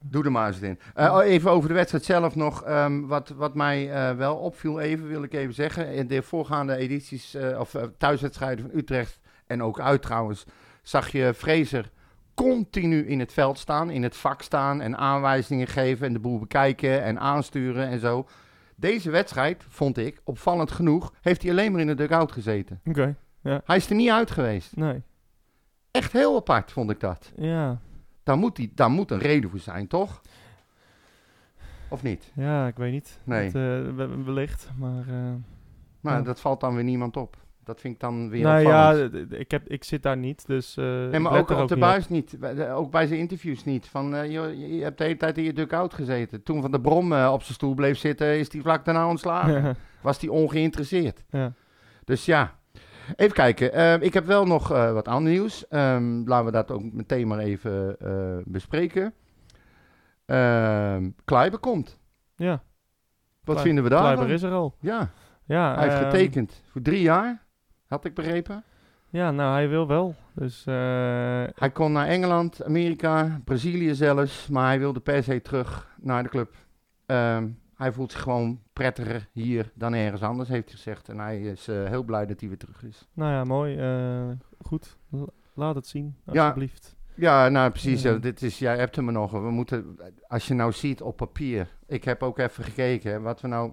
Doe er maar eens in. Oh, even over de wedstrijd zelf nog. ehm, wat, wat mij wel opviel even, wil ik even zeggen. In de voorgaande edities, of thuiswedstrijden van Utrecht en ook uit trouwens, zag je Fraser continu in het veld staan, in het vak staan en aanwijzingen geven en de boel bekijken en aansturen en zo. Deze wedstrijd, vond ik, opvallend genoeg, heeft hij alleen maar in de dugout gezeten. Oké, Hij is er niet uit geweest. nee. Echt heel apart vond ik dat. Ja. Daar moet, die, daar moet een reden voor zijn, toch? Of niet? ja, ik weet niet. Nee. Het, we- wellicht, maar... eh, Maar Ja. dat valt dan weer niemand op. Dat vind ik dan weer nou ja, opvallend. ik, heb, ik zit daar niet, dus... eh, Nee, maar ook op de niet buis niet. Ook bij zijn interviews niet. Van, eh, je, je hebt de hele tijd in je dugout gezeten. Toen Van de Brom eh, op zijn stoel bleef zitten, is hij vlak daarna ontslagen. Ja, Was hij ongeïnteresseerd. ja. Dus ja. Even kijken. Eh, ik heb wel nog wat ander nieuws. Ehm, laten we dat ook meteen maar even bespreken. Ehm Kleiber komt. ja. Wat vinden we daar? Kleiber is er al. Ja, Ja, hij heeft ehm, getekend voor drie jaar. Had ik begrepen. Ja, nou, hij wil wel. Dus eh, Hij kon naar Engeland, Amerika, Brazilië zelfs. Maar hij wilde per se terug naar de club. Ehm, hij voelt zich gewoon prettiger hier dan ergens anders, heeft hij gezegd. En hij is eh, heel blij dat hij weer terug is. nou ja, mooi. eh, goed, laat het zien, alsjeblieft. Ja, nou precies. Ja. dit is, jij hebt hem nog. We moeten, als je nou ziet op papier. Ik heb ook even gekeken. hè, Wat we nou.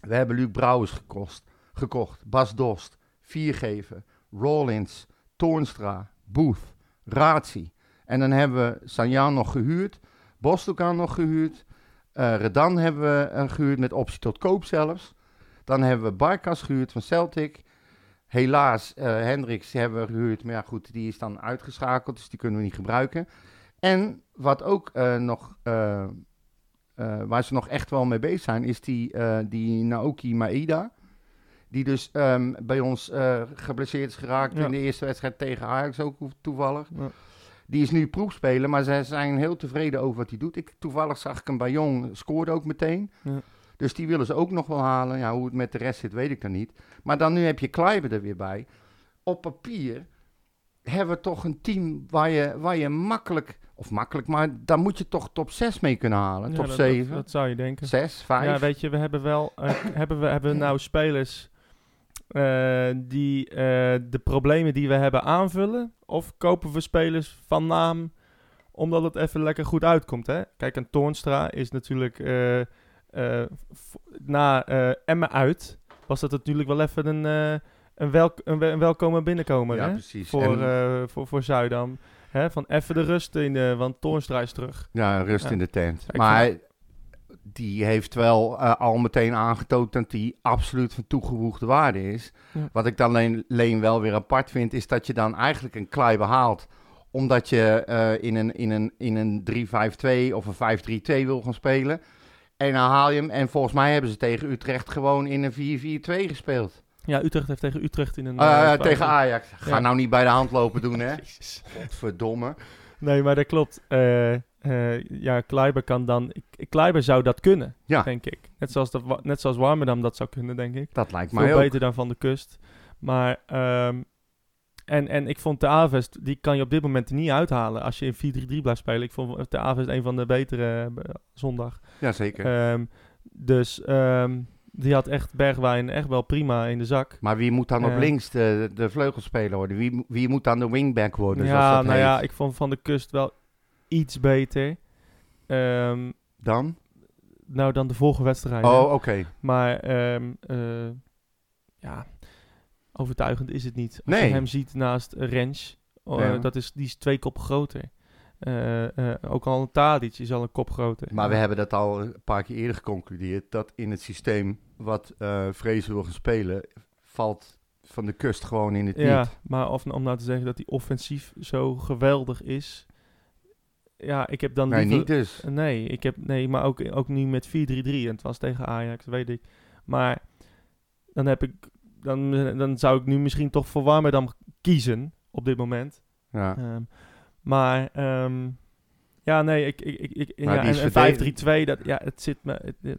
We hebben Luc Brouwers gekost, gekocht. Bas Dost. Viergever. Rollins. Toornstra. Booth. Ratie. En dan hebben we Sanjan nog gehuurd. Bostokan nog gehuurd. eh, Redan hebben we eh, gehuurd met optie tot koop zelfs. Dan hebben we Barkas gehuurd van Celtic. Helaas, eh Hendricks hebben we gehuurd. Maar ja, goed, die is dan uitgeschakeld. Dus die kunnen we niet gebruiken. En wat ook nog, waar ze nog echt wel mee bezig zijn, is die, die Naoki Maeda. Die dus ehm, bij ons eh, geblesseerd is geraakt Ja. in de eerste wedstrijd tegen Ajax ook toevallig. Ja. Die is nu proefspeler, maar ze zijn heel tevreden over wat hij doet. Ik, toevallig zag ik hem bij Jong, scoorde ook meteen. Ja. Dus die willen ze ook nog wel halen. Ja, hoe het met de rest zit, weet ik dan niet. Maar dan nu heb je Kleiber er weer bij. Op papier hebben we toch een team waar je, waar je makkelijk, of makkelijk, maar daar moet je toch top 6 mee kunnen halen. Ja, top dat- 7, Dat, dat zou je denken. 6, 5. Ja, weet je, we hebben wel, eh, hebben we hebben we nou spelers eh, die eh, de problemen die we hebben aanvullen? Of kopen we spelers van naam omdat het even lekker goed uitkomt? Hè? Kijk, een Toornstra is natuurlijk v- na Emmen uit, was dat natuurlijk wel even een, een, welk, een, wel- een welkome binnenkomer ja, hè? precies. Voor, En- voor, voor Zuidam. Hè? Van even de rust in, want Toornstra is terug. ja, rust ja. in de tent. Ik maar vind- die heeft wel eh, al meteen aangetoond dat hij absoluut van toegevoegde waarde is. Ja. Wat ik dan alleen, alleen wel weer apart vind, is dat je dan eigenlijk een Kleiber haalt. Omdat je eh, in een, in een, in een 3-5-2 of een 5-3-2 wil gaan spelen. En dan haal je hem. En volgens mij hebben ze tegen Utrecht gewoon in een 4-4-2 gespeeld. Ja, Utrecht heeft tegen Utrecht in een... Eh, tegen Ajax. Ga Ja. nou niet bij de hand lopen doen, hè? Verdomme. Nee, maar dat klopt. Eh, eh, ja, Kleiber kan dan... Kleiber zou dat kunnen, Ja. denk ik. Net zoals, dat, net zoals Warmerdam dat zou kunnen, denk ik. Dat lijkt Veel mij ook. beter dan Van de Kust. Maar... ehm, en, en ik vond de Avest, die kan je op dit moment niet uithalen als je in 4-3-3 blijft spelen. Ik vond de Avest een van de betere eh, zondag. Jazeker. Ehm, dus ehm, die had echt Bergwijn echt wel prima in de zak. Maar wie moet dan op Eh. links de, de vleugelspeler worden? Wie, wie moet dan de wingback worden? zoals ja, dat nou heet? ja, ik vond Van de Kust wel iets beter. Ehm, Dan? nou, dan de vorige wedstrijd. Oh, oké. Maar ehm, eh, ja, overtuigend is het niet. Als Nee. je hem ziet naast Rens, oh, Ja. eh, dat is, die is twee kop groter. Eh, eh, ook al een Tadic is al een kop groter. Maar we hebben dat al een paar keer eerder geconcludeerd. Dat in het systeem wat eh Vrezen wil gaan spelen, valt van de kust gewoon in het Ja, niet. maar of, om nou te zeggen dat hij offensief zo geweldig is. Ja, ik heb dan Nee, liever- niet dus. Nee, ik heb, nee maar ook, ook nu met 4-3-3. En het was tegen Ajax, weet ik. Maar dan, heb ik, dan, dan zou ik nu misschien toch voor Warmerdam kiezen op dit moment. Ja. Ehm, maar ehm, ja, nee, ik, ik, ik, ja, die is en, en verdedig- 5-3-2, dat, ja, het zit me... Het, het-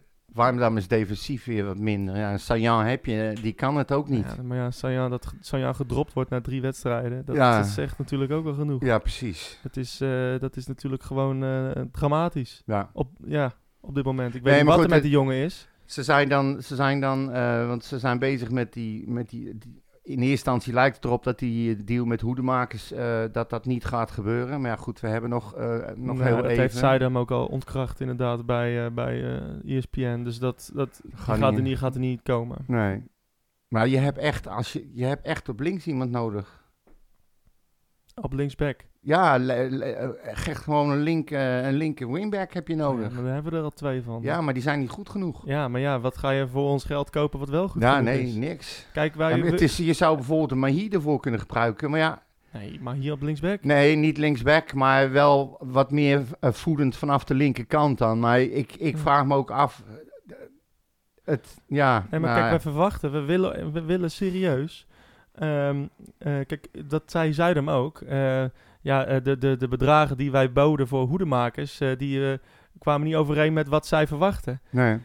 is defensief weer wat minder. Ja, Sajan heb je, die kan het ook niet. ja, maar ja, Sanjan, dat Sanjan gedropt wordt na drie wedstrijden, dat, Ja. dat zegt natuurlijk ook wel genoeg. Ja, precies. Het is, eh, dat is natuurlijk gewoon eh, dramatisch. Ja. Op, ja, op dit moment. Ik weet Nee, niet wat goed, er met die jongen is. Ze zijn dan, ze zijn dan eh, want ze zijn bezig met die, met die, die- in eerste instantie lijkt het erop dat die deal met hoedemakers, eh, dat dat niet gaat gebeuren. Maar ja, goed, we hebben nog, eh, nog Nou, heel dat even. heeft Zuidam ook al ontkracht inderdaad bij, eh, bij eh, ESPN. Dus dat, dat Gaat gaat, niet. er niet, gaat er niet komen. Nee. Maar je hebt echt, als je, je hebt echt op links iemand nodig. Op linksback. Ja, eh, echt gewoon een, link, eh, een linker wingback heb je Ja, nodig. maar daar hebben we er al twee van. Ja, maar die zijn niet goed genoeg. Ja, maar ja, wat ga je voor ons geld kopen wat wel goed Ja, genoeg nee, is? niks. Kijk, wij... Ja, we- het is, je zou bijvoorbeeld een Mahi ervoor kunnen gebruiken. Maar ja, Nee, maar hier op linksback? nee, niet linksback, maar wel wat meer eh, voedend vanaf de linkerkant dan. Maar ik, ik Ja. vraag me ook af. Het, ja, Nee, maar nou, kijk, wij verwachten, we willen, we willen serieus. ehm, eh, kijk, dat zei Zuidam ook. eh, ja, eh, de, de, de bedragen die wij boden voor hoedemakers, eh, die eh, kwamen niet overeen met wat zij verwachten. nee.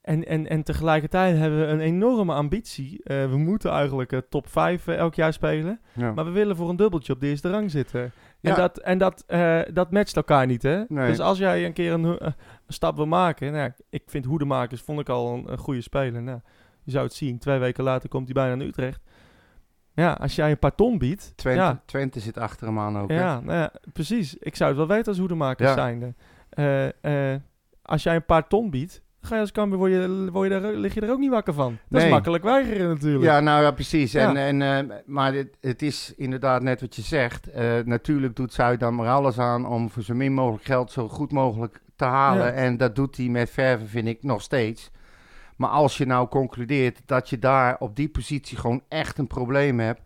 En, en, en tegelijkertijd hebben we een enorme ambitie. We moeten eigenlijk eh, top 5 elk jaar spelen. Ja. Maar we willen voor een dubbeltje op de eerste rang zitten. Ja. En, dat, en dat, dat matcht elkaar niet, hè? Nee. Dus als jij een keer een, stap wil maken... Nou, ik vind Hoedemakers vond ik al een, een goede speler. Nou, je zou het zien. Twee weken later komt hij bijna naar Utrecht. Ja, als jij een paar ton biedt... Twente, Ja, Twente zit achter hem aan ook. ja, nou ja, precies. Ik zou het wel weten als Hoedemakers zijnde. Eh, eh, als jij een paar ton biedt... Ga je als Cambuur, word je, word je daar, lig je er ook niet wakker van. Dat Nee. is makkelijk weigeren natuurlijk. Ja, nou ja, precies. En, Ja. en, eh, maar het, het is inderdaad net wat je zegt. Natuurlijk doet Zuidam er alles aan om voor zo min mogelijk geld zo goed mogelijk te halen. Ja. En dat doet hij met verven, vind ik, nog steeds. Maar als je nou concludeert dat je daar op die positie gewoon echt een probleem hebt...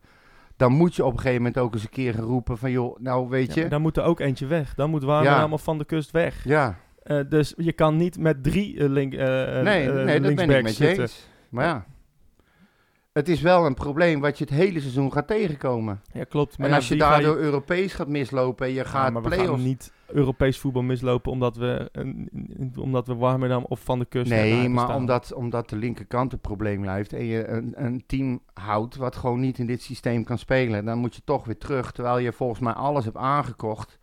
dan moet je op een gegeven moment ook eens een keer gaan roepen van... joh, nou weet Ja, je... maar dan moet er ook eentje weg. Dan moet Warmerdam of Van de Kust weg. Ja, Eh, dus je kan niet met drie eh, link, eh, nee, nee dat ben ik met je eens. Maar ja, het is wel een probleem wat je het hele seizoen gaat tegenkomen. Ja, klopt. Maar en ja, als je daardoor Europees gaat mislopen en je Ja, gaat maar we gaan play-offs... niet Europees voetbal mislopen omdat we, een- omdat we Warmerdam of Van de Kust Nee, maar staan. omdat, omdat de linkerkant een probleem blijft en je een, een team houdt wat gewoon niet in dit systeem kan spelen, dan moet je toch weer terug, terwijl je volgens mij alles hebt aangekocht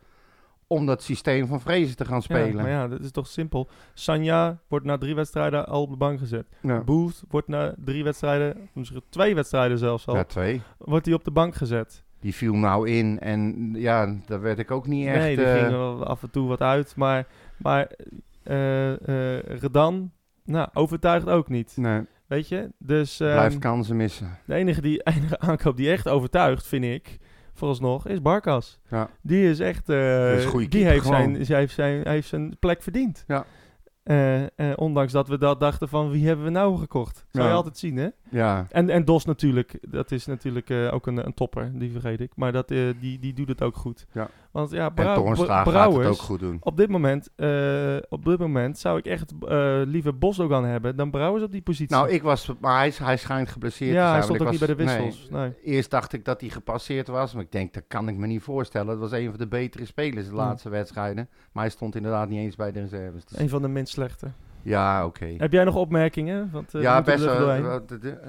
om dat systeem van Vrezen te gaan Ja, spelen. maar ja, dat is toch simpel. Sanja wordt na drie wedstrijden al op de bank gezet. Ja. Booth wordt na drie wedstrijden, misschien twee wedstrijden zelfs al, Ja, twee. wordt hij op de bank gezet. Die viel nou in en ja, daar werd ik ook niet echt... nee, die eh, ging er wel af en toe wat uit. Maar, maar eh eh, Redan, nou, overtuigt ook niet. nee, Weet je? Dus ehm, blijft kansen missen. de enige, die, enige aankoop die echt overtuigt, vind ik, vooralsnog, is Barkas. Ja. Die is echt... eh, is goede die keeper heeft zijn, gewoon. hij heeft, zijn, hij heeft zijn plek verdiend. Ja. Eh, eh, ondanks dat we dat dachten van, wie hebben we nou gekocht? Zou Ja. je altijd zien, hè? Ja, En, en Dos natuurlijk, dat is natuurlijk eh, ook een, een topper, die vergeet ik. Maar dat, eh, die, die doet het ook goed. Ja. Want ja, en Brou- gaat het Brouwers, ook goed doen. op dit moment, eh, op dit moment zou ik echt liever Bosdogan hebben dan Brouwers op die positie. Nou, ik was, maar hij, hij schijnt geblesseerd te ja, zijn. hij stond ook ik niet bij de was- wissels. Nee. Nee. Eerst dacht ik dat hij gepasseerd was, maar ik denk, dat kan ik me niet voorstellen. Het was een van de betere spelers de laatste wedstrijden. Maar hij stond inderdaad niet eens bij de reserves. Dus- Een van de minst slechte. Ja, oké. Heb jij nog opmerkingen? Want, eh, ja, best wel. eh,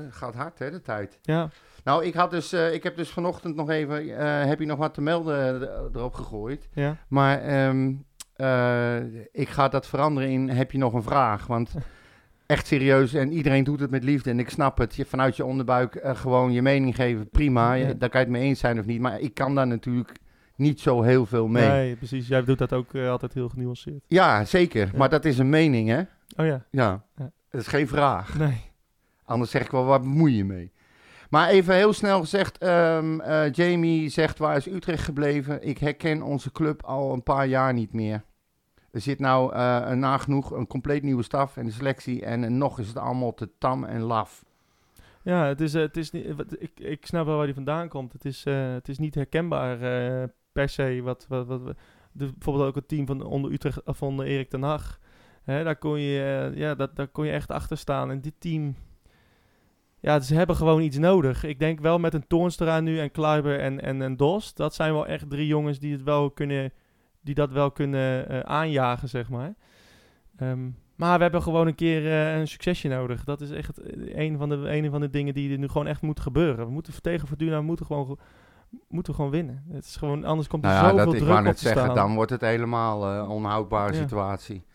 gaat hard, hè, de tijd. Ja, Nou, ik, had dus, eh, ik heb dus vanochtend nog even, heb je nog wat te melden erop gegooid. ja. Maar ehm, eh, ik ga dat veranderen in, heb je nog een vraag? Want echt serieus, en iedereen doet het met liefde en ik snap het. Je, vanuit je onderbuik gewoon je mening geven, prima. Ja. Daar kan je het mee eens zijn of niet. Maar ik kan daar natuurlijk niet zo heel veel mee. Nee, precies. Jij doet dat ook altijd heel genuanceerd. Ja, zeker. Ja. Maar dat is een mening, hè? Oh ja, Ja. Ja. Dat is geen vraag. nee. Anders zeg ik wel, waar bemoei je mee? Maar even heel snel gezegd, ehm, eh, Jamie zegt, waar is Utrecht gebleven? Ik herken onze club al een paar jaar niet meer. Er zit nou een nagenoeg een compleet nieuwe staf en de selectie en, eh, nog is het allemaal te tam en laf. Ja, het is, het is niet, wat- ik, ik snap wel waar die vandaan komt. Het is, het is niet herkenbaar per se. Wat, wat, de, bijvoorbeeld ook het team van onder Utrecht of onder Erik ten Hag. Hè, daar, kon je, eh, ja, dat, daar kon je echt achter staan. En dit team, ja, ze hebben gewoon iets nodig. Ik denk wel met een Toornstra nu en Kluiber en, en, en Dos. Dat zijn wel echt drie jongens die, het wel kunnen, die dat wel kunnen eh, aanjagen, zeg maar. Ehm, maar we hebben gewoon een keer eh, een succesje nodig. Dat is echt een van, de, een van de dingen die er nu gewoon echt moet gebeuren. We moeten tegen Fortuna we moeten gewoon, ge- moeten gewoon winnen. Het is gewoon, anders komt er Nou ja, zoveel dat, ik druk wou op net te zeggen, staan. dan wordt het helemaal een onhoudbare Ja. situatie.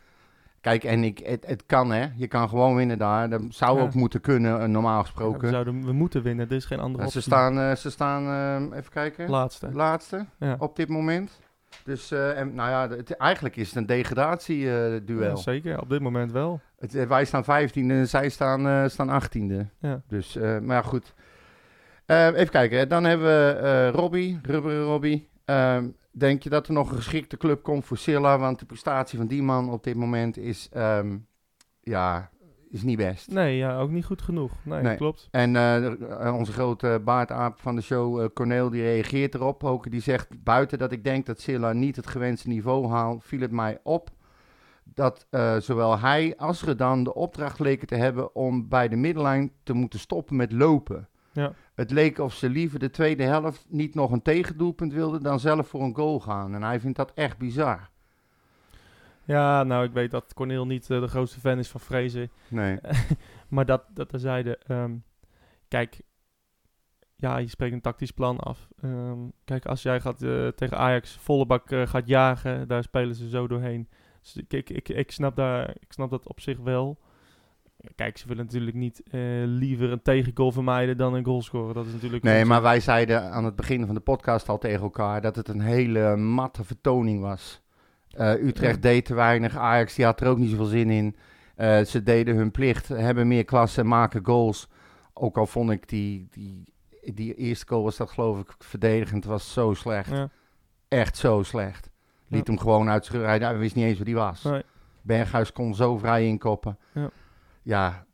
Kijk, en ik, het, het kan hè, je kan gewoon winnen daar. Dat zou Ja. ook moeten kunnen, eh, normaal Ja, we, gesproken. zouden, we moeten winnen, er is geen andere ze optie. staan, eh, ze staan ehm, even kijken. Laatste. Laatste op dit moment. Dus eh, en, nou ja, het, eigenlijk is het een degradatieduel. Ja, zeker, op dit moment wel. Het, wij staan 15e en zij staan, staan 18e. Ja. Dus, maar goed. Even kijken, dan hebben we Robbie, Rubberen Robbie. Ehm, denk je dat er nog een geschikte club komt voor Silla? Want de prestatie van die man op dit moment is, ehm, ja, is niet best. Nee, ja, ook niet goed genoeg. Nee, Nee. klopt. En eh, onze grote baardaap van de show, eh, Corneel, die reageert erop. Ook die zegt, buiten dat ik denk dat Silla niet het gewenste niveau haalt, viel het mij op dat eh, zowel hij als Redan de opdracht leken te hebben om bij de middenlijn te moeten stoppen met lopen. Ja. Het leek of ze liever de tweede helft niet nog een tegendoelpunt wilden dan zelf voor een goal gaan. En hij vindt dat echt bizar. Ja, nou, ik weet dat Cornel niet eh, de grootste fan is van Vrezen. Nee. Maar dat, dat terzijde. ehm kijk, ja, je spreekt een tactisch plan af. Ehm, kijk, als jij gaat, eh, tegen Ajax volle bak eh, gaat jagen, daar spelen ze zo doorheen. Dus ik, ik, ik, ik, snap daar, ik snap dat op zich wel. Kijk, ze willen natuurlijk niet eh, liever een tegengoal vermijden dan een goal scoren. Dat is natuurlijk Nee, maar wij zeiden aan het begin van de podcast al tegen elkaar dat het een hele matte vertoning was. Eh, Utrecht Ja. deed te weinig, Ajax die had er ook niet zoveel zin in. Eh, ze deden hun plicht, hebben meer klasse, maken goals. Ook al vond ik die, die, die eerste goal was dat geloof ik verdedigend, was zo slecht. Ja, Echt zo slecht. Liet Ja. hem gewoon uit zijn rijden, hij wist niet eens wie die was. nee. Berghuis kon zo vrij inkoppen. Ja. Ja,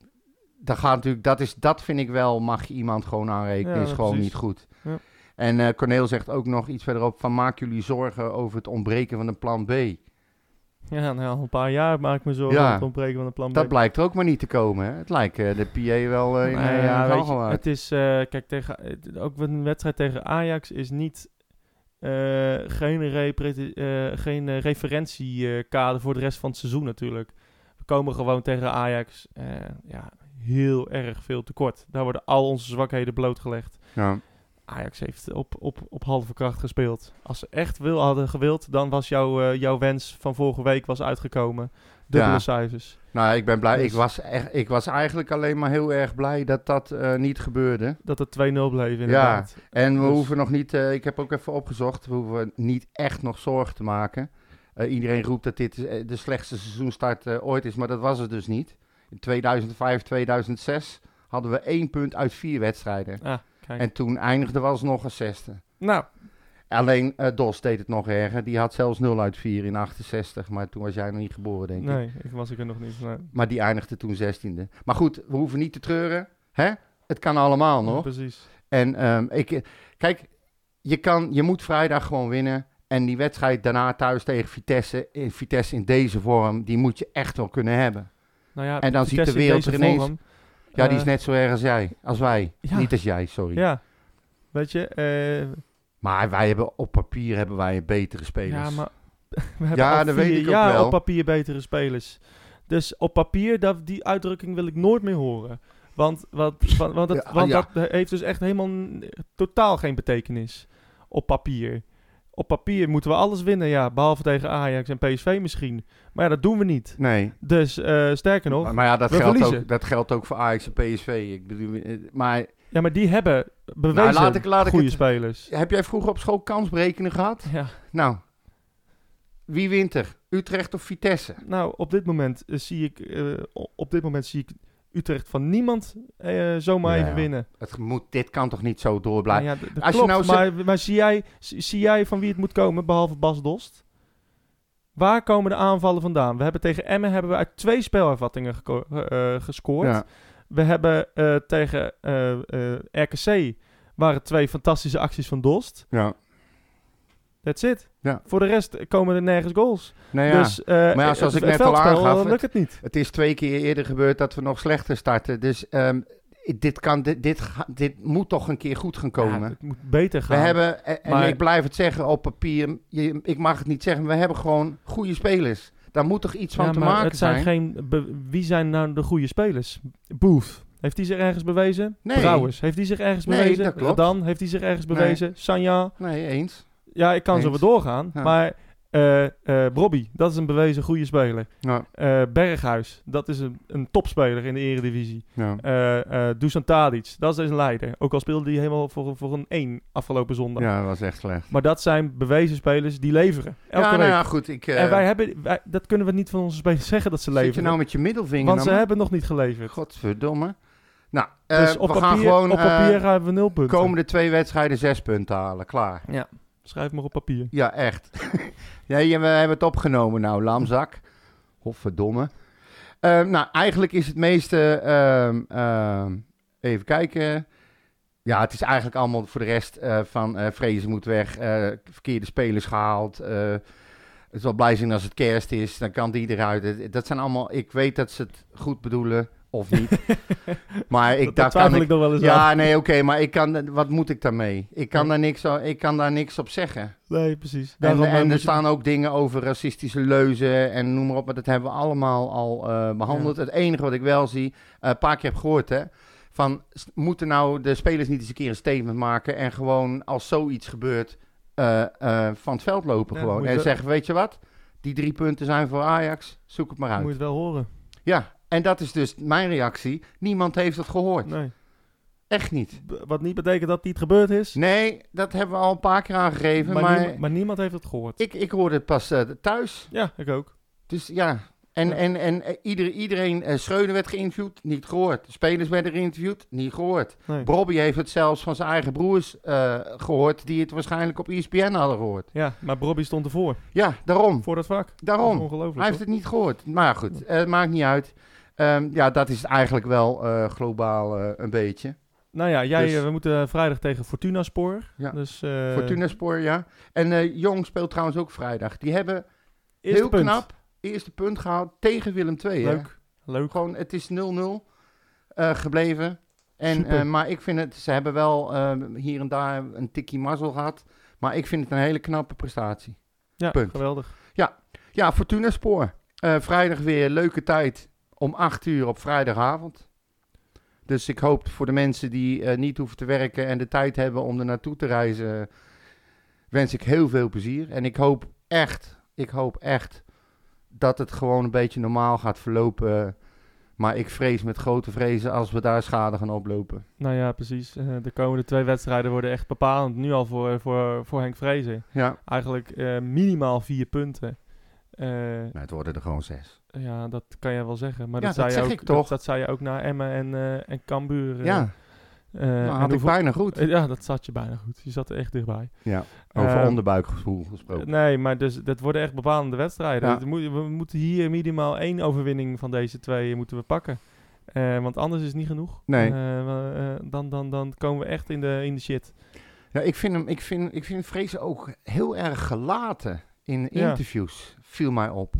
dat gaat natuurlijk, dat, is, dat vind ik wel, mag je iemand gewoon aanrekenen, Ja, is gewoon precies. niet goed. Ja. En eh Corneel zegt ook nog iets verderop van, maak jullie zorgen over het ontbreken van een plan B. ja, nou, al een paar jaar maak ik me zorgen Ja. om het ontbreken van een plan B. Dat blijkt er ook maar niet te komen. Hè? Het lijkt eh, de PA wel eh, in eh, ja, weet je, Galgenwaard. het is, kijk, tegen, ook een wedstrijd tegen Ajax is niet, geen, geen referentiekader voor de rest van het seizoen natuurlijk. Komen gewoon tegen Ajax eh, ja, heel erg veel tekort. Daar worden al onze zwakheden blootgelegd. Ja. Ajax heeft op, op, op halve kracht gespeeld. Als ze echt wil, hadden gewild, dan was jouw, eh, jouw wens van vorige week was uitgekomen. Dubbele Ja. cijfers. Nou, ik ben blij. Dus- Ik, was echt, ik was eigenlijk alleen maar heel erg blij dat dat eh, niet gebeurde. Dat het 2-0 bleef inderdaad. En we Dus- hoeven nog niet, ik heb ook even opgezocht, we hoeven niet echt nog zorgen te maken. Eh, iedereen roept dat dit eh, de slechtste seizoenstart eh, ooit is, maar dat was het dus niet. In 2005, 2006 hadden we één punt uit vier wedstrijden. Ah, kijk. En toen eindigde we alsnog als zesde. nou, Alleen Dos deed het nog erger. Die had zelfs 0 uit 4 in 68, maar toen was jij nog niet geboren, denk ik. nee, ik was ik er nog niet. Nee. Maar die eindigde toen 16e. Maar goed, we hoeven niet te treuren. Hè? Het kan allemaal nog. Precies. En ehm, ik, kijk, je, kan, je moet vrijdag gewoon winnen. En die wedstrijd daarna thuis tegen Vitesse, in Vitesse in deze vorm, die moet je echt wel kunnen hebben. Nou ja, En dan ziet de wereld er ineens- vorm, Ja, die eh, is net zo erg als jij, als wij. ja. Niet als jij, sorry. Ja, weet je, eh, Maar wij hebben op papier hebben wij betere spelers. ja, maar we hebben Ja, dat weet ik ook wel. op papier betere spelers. Dus op papier, dat, die uitdrukking wil ik nooit meer horen. Want, want, want, want, het- Ja, want ja. dat heeft dus echt helemaal totaal geen betekenis op papier. Op papier moeten we alles winnen, ja, behalve tegen Ajax en PSV misschien. Maar ja, dat doen we niet. Nee. Dus eh, sterker nog, Maar, maar ja, dat we geldt, verliezen. ook, dat geldt ook voor Ajax en PSV. Ik bedoel, eh, maar ja, maar die hebben bewezen Nou, laat ik- laat ik goede het- Spelers. heb jij vroeger op school kansberekenen gehad? Ja. Nou, wie wint er? Utrecht of Vitesse? Nou, op dit moment eh, zie ik, op dit moment zie ik Utrecht van niemand eh, zomaar Ja, even winnen. Het moet, dit kan toch niet zo door blijven? Nou ja, Als je klopt, nou maar, maar zie, jij, zie jij van wie het moet komen, behalve Bas Dost? Waar komen de aanvallen vandaan? We hebben tegen Emmen hebben we uit twee spelervattingen eh, gescoord. Ja. We hebben eh, tegen eh, eh, RKC waren twee fantastische acties van Dost. Ja. That's it. Ja. Voor de rest komen er nergens goals. Nou ja, Dus, eh, ja, zoals het- ik net al veldspel, aangaf, eh, lukt het niet. het is twee keer eerder gebeurd dat we nog slechter starten. Dus ehm, dit, kan, dit, dit, moet toch een keer goed gaan komen. Ja, het moet beter we gaan. hebben, en, en Maar- ik blijf het zeggen op papier, je, ik mag het niet zeggen, we hebben gewoon goede spelers. Daar moet toch iets van Ja, te maar maken het zijn. zijn? Geen wie zijn nou de goede spelers? Booth. Heeft hij zich ergens bewezen? Nee. Brouwers. Heeft hij zich ergens Nee, bewezen? dat klopt. Dan heeft hij zich ergens Nee. bewezen? Sanja. Nee, eens. Ja, ik kan zo weer doorgaan. Ja. Maar eh eh Bobby, dat is een bewezen goede speler. Ja, Eh, Berghuis, dat is een, een topspeler in de eredivisie. ja. Eh eh Dusan Tadic, dat is een leider. Ook al speelde hij helemaal voor, voor een 1 afgelopen zondag. ja, dat was echt slecht. Maar dat zijn bewezen spelers die leveren. Elke ja, nou week. ja, goed. Ik, eh, en wij hebben, wij- dat kunnen we niet van onze spelers zeggen dat ze zit je leveren. nou met je middelvinger want ze hebben nog niet geleverd. Godverdomme. Nou, eh, Dus op we gaan papier, gewoon op papier hebben we nul punten. komende twee wedstrijden zes punten halen. Klaar. Ja, schrijf maar op papier. Ja, echt. ja, we hebben het opgenomen nou, lamzak. Godverdomme. Ehm nou, eigenlijk is het meeste... ehm, ehm, even kijken. Ja, het is eigenlijk allemaal voor de rest eh, van eh Vrezen moet weg. eh, verkeerde spelers gehaald. eh, het zal blij zijn als het kerst is. Dan kan die eruit. Dat zijn allemaal... Ik weet dat ze het goed bedoelen. Of niet. maar ik, dat daar twijfel kan ik ik... nog wel eens. Ja, nee, oké. maar ik kan, wat moet ik daarmee? Ik kan, Nee. daar niks, ik kan daar niks op zeggen. Nee, precies. En, eh, en er je- staan ook dingen over racistische leuzen en noem maar op. Maar dat hebben we allemaal al eh, behandeld. Het enige wat ik wel zie, eh, een paar keer heb gehoord hè. Van, moeten nou de spelers niet eens een keer een statement maken en gewoon als zoiets gebeurt van het veld lopen Ja, gewoon. En wel- zeggen, weet je wat? Die drie punten zijn voor Ajax, zoek het maar uit. Moet je het wel horen. Ja, en dat is dus mijn reactie. Niemand heeft het gehoord. Nee. Echt niet. B- Wat niet betekent dat het niet gebeurd is. Nee, dat hebben we al een paar keer aangegeven. maar, Maar, niemand, maar niemand heeft het gehoord. ik, ik hoorde het pas eh, thuis. Ja, ik ook. Dus ja, en, Ja. en, en eh, ieder, iedereen, eh Schreuder werd geïnterviewd, niet gehoord. Spelers werden geïnterviewd, niet gehoord. Nee. Bobby heeft het zelfs van zijn eigen broers eh, gehoord, die het waarschijnlijk op ESPN hadden gehoord. Ja, maar Bobby stond ervoor. Ja, daarom. Voor dat vak. Daarom. Dat ongelooflijk. Hij heeft het niet gehoord. Maar goed, het maakt niet uit. Ehm, ja, dat is eigenlijk wel eh, globaal eh, een beetje. Nou ja, jij, Dus- eh, we moeten vrijdag tegen Fortuna Spoor. Ja. Dus, Fortuna Spoor, ja. En Jong speelt trouwens ook vrijdag. Die hebben eerste heel punt. knap eerste punt gehaald tegen Willem II. hè? Leuk. Leuk. Gewoon, het is 0-0 eh, gebleven. En, maar ik vind het, ze hebben wel eh, hier en daar een tikkie mazzel gehad. Maar ik vind het een hele knappe prestatie. Ja, punt. geweldig. Ja, Fortuna Spoor. Vrijdag weer leuke tijd om 8 uur op vrijdagavond. Dus ik hoop voor de mensen die eh, niet hoeven te werken en de tijd hebben om er naartoe te reizen, wens ik heel veel plezier. En ik hoop echt, ik hoop echt dat het gewoon een beetje normaal gaat verlopen. Maar ik vrees met grote vrezen als we daar schade gaan oplopen. Nou ja, precies. Eh, de komende twee wedstrijden worden echt bepalend. Nu al voor, voor, voor Henk Vrezen. Ja, Eigenlijk eh, minimaal vier punten. Eh, nou, het worden er gewoon zes. Ja, dat kan je wel zeggen. Maar Ja, dat, dat zei je zeg ook, ik toch? Dat, dat zei je ook naar Emmen en, eh en Cambuur. eh, ja, nou, en had ik hoeveel- bijna goed. Ja, dat zat je bijna goed. Je zat er echt dichtbij. Ja, over onderbuikgevoel gesproken. Nee, maar dus, dat worden echt bepalende wedstrijden. Ja. Het moet- we moeten hier minimaal één overwinning van deze twee moeten we pakken. Want anders is het niet genoeg. Nee. Dan, dan, dan komen we echt in de, in de shit. Ja, ik vind hem, ik vind, ik vind Vrezen ook heel erg gelaten in Ja. interviews, viel mij op.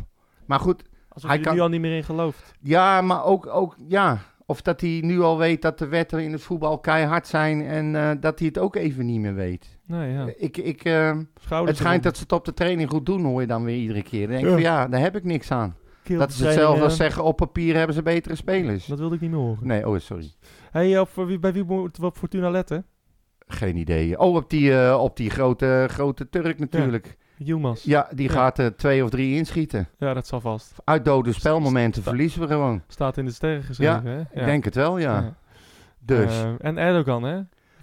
Maar goed, Alsof Hij je er kan- nu al niet meer in gelooft. ja, maar ook, ook ja, of dat hij nu al weet dat de wetten in het voetbal keihard zijn en eh, dat hij het ook even niet meer weet. Nee, ja. Ik, ik, Schouders het schijnt dat ze het op de training goed doen, hoor je dan weer iedere keer. Dan denk ik Ja. van ja, daar heb ik niks aan. Dat is hetzelfde als eh, zeggen, op papier hebben ze betere spelers. Dat wilde ik niet meer horen. Nee, oh sorry. Hey, op, wie, bij wie op Fortuna letten? Geen idee. Oh, op die, eh, op die grote, grote Turk natuurlijk. Yilmaz. Ja. Ja, die Ja. gaat er twee of drie inschieten. dat zal vast. Uit dode spelmomenten verliezen we gewoon. Staat in de sterren geschreven, hè? Ik denk het wel, ja. Ja. Dus, Eh, en Erdogan, hè?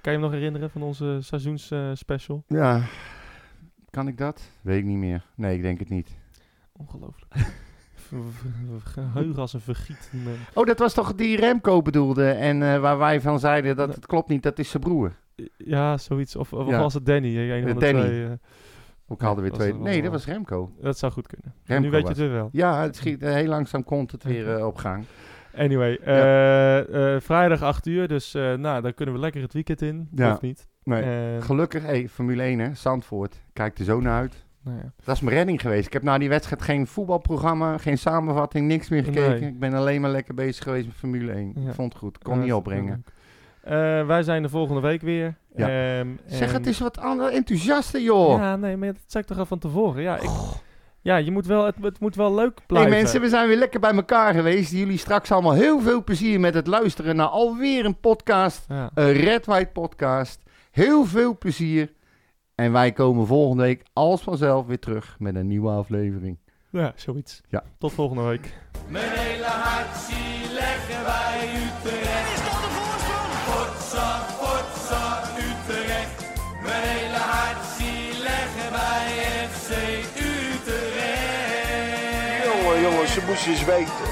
Kan je hem nog herinneren van onze seizoensspecial? ja. Kan ik dat? Weet ik niet meer. Nee, ik denk het niet. Ongelooflijk. Geheugen als een vergiet. Oh, dat was toch die Remco bedoelde en eh, waar wij van zeiden dat het klopt niet, dat is zijn broer. Ja, zoiets. Of, of Ja. was het Danny? Een van de Danny. twee. Eh, Ook hadden we dat twee. Nee, dat was Remco. dat zou goed kunnen. Remco nu weet was je het weer wel. Ja, het schiet eh, heel langzaam komt het weer eh, op gang. Anyway, eh, vrijdag 8 uur. Dus nou, dan kunnen we lekker het weekend in. Ja. Of niet? Nee. Gelukkig, hey, Formule 1 hè, Zandvoort. Kijk er zo naar uit. nou ja. Dat is mijn redding geweest. Ik heb na die wedstrijd geen voetbalprogramma, geen samenvatting, niks meer gekeken. Nee. Ik ben alleen maar lekker bezig geweest met Formule 1. Ja. Ik vond het goed. Kon niet opbrengen. Eh, wij zijn de volgende week weer. Ja. Ehm, Zeg, en- het is wat ander enthousiaster, joh. Ja, nee, maar dat zei ik toch al van tevoren. Ja, ik, ja je moet wel, het, het moet wel leuk Hey blijven. mensen, we zijn weer lekker bij elkaar geweest. Jullie straks allemaal heel veel plezier met het luisteren naar alweer een podcast. Ja. Een Red White podcast. Heel veel plezier. En wij komen volgende week als vanzelf weer terug met een nieuwe aflevering. ja, zoiets. Ja. Tot volgende week. Mijn hele hart zie leggen wij ze moesten eens weten.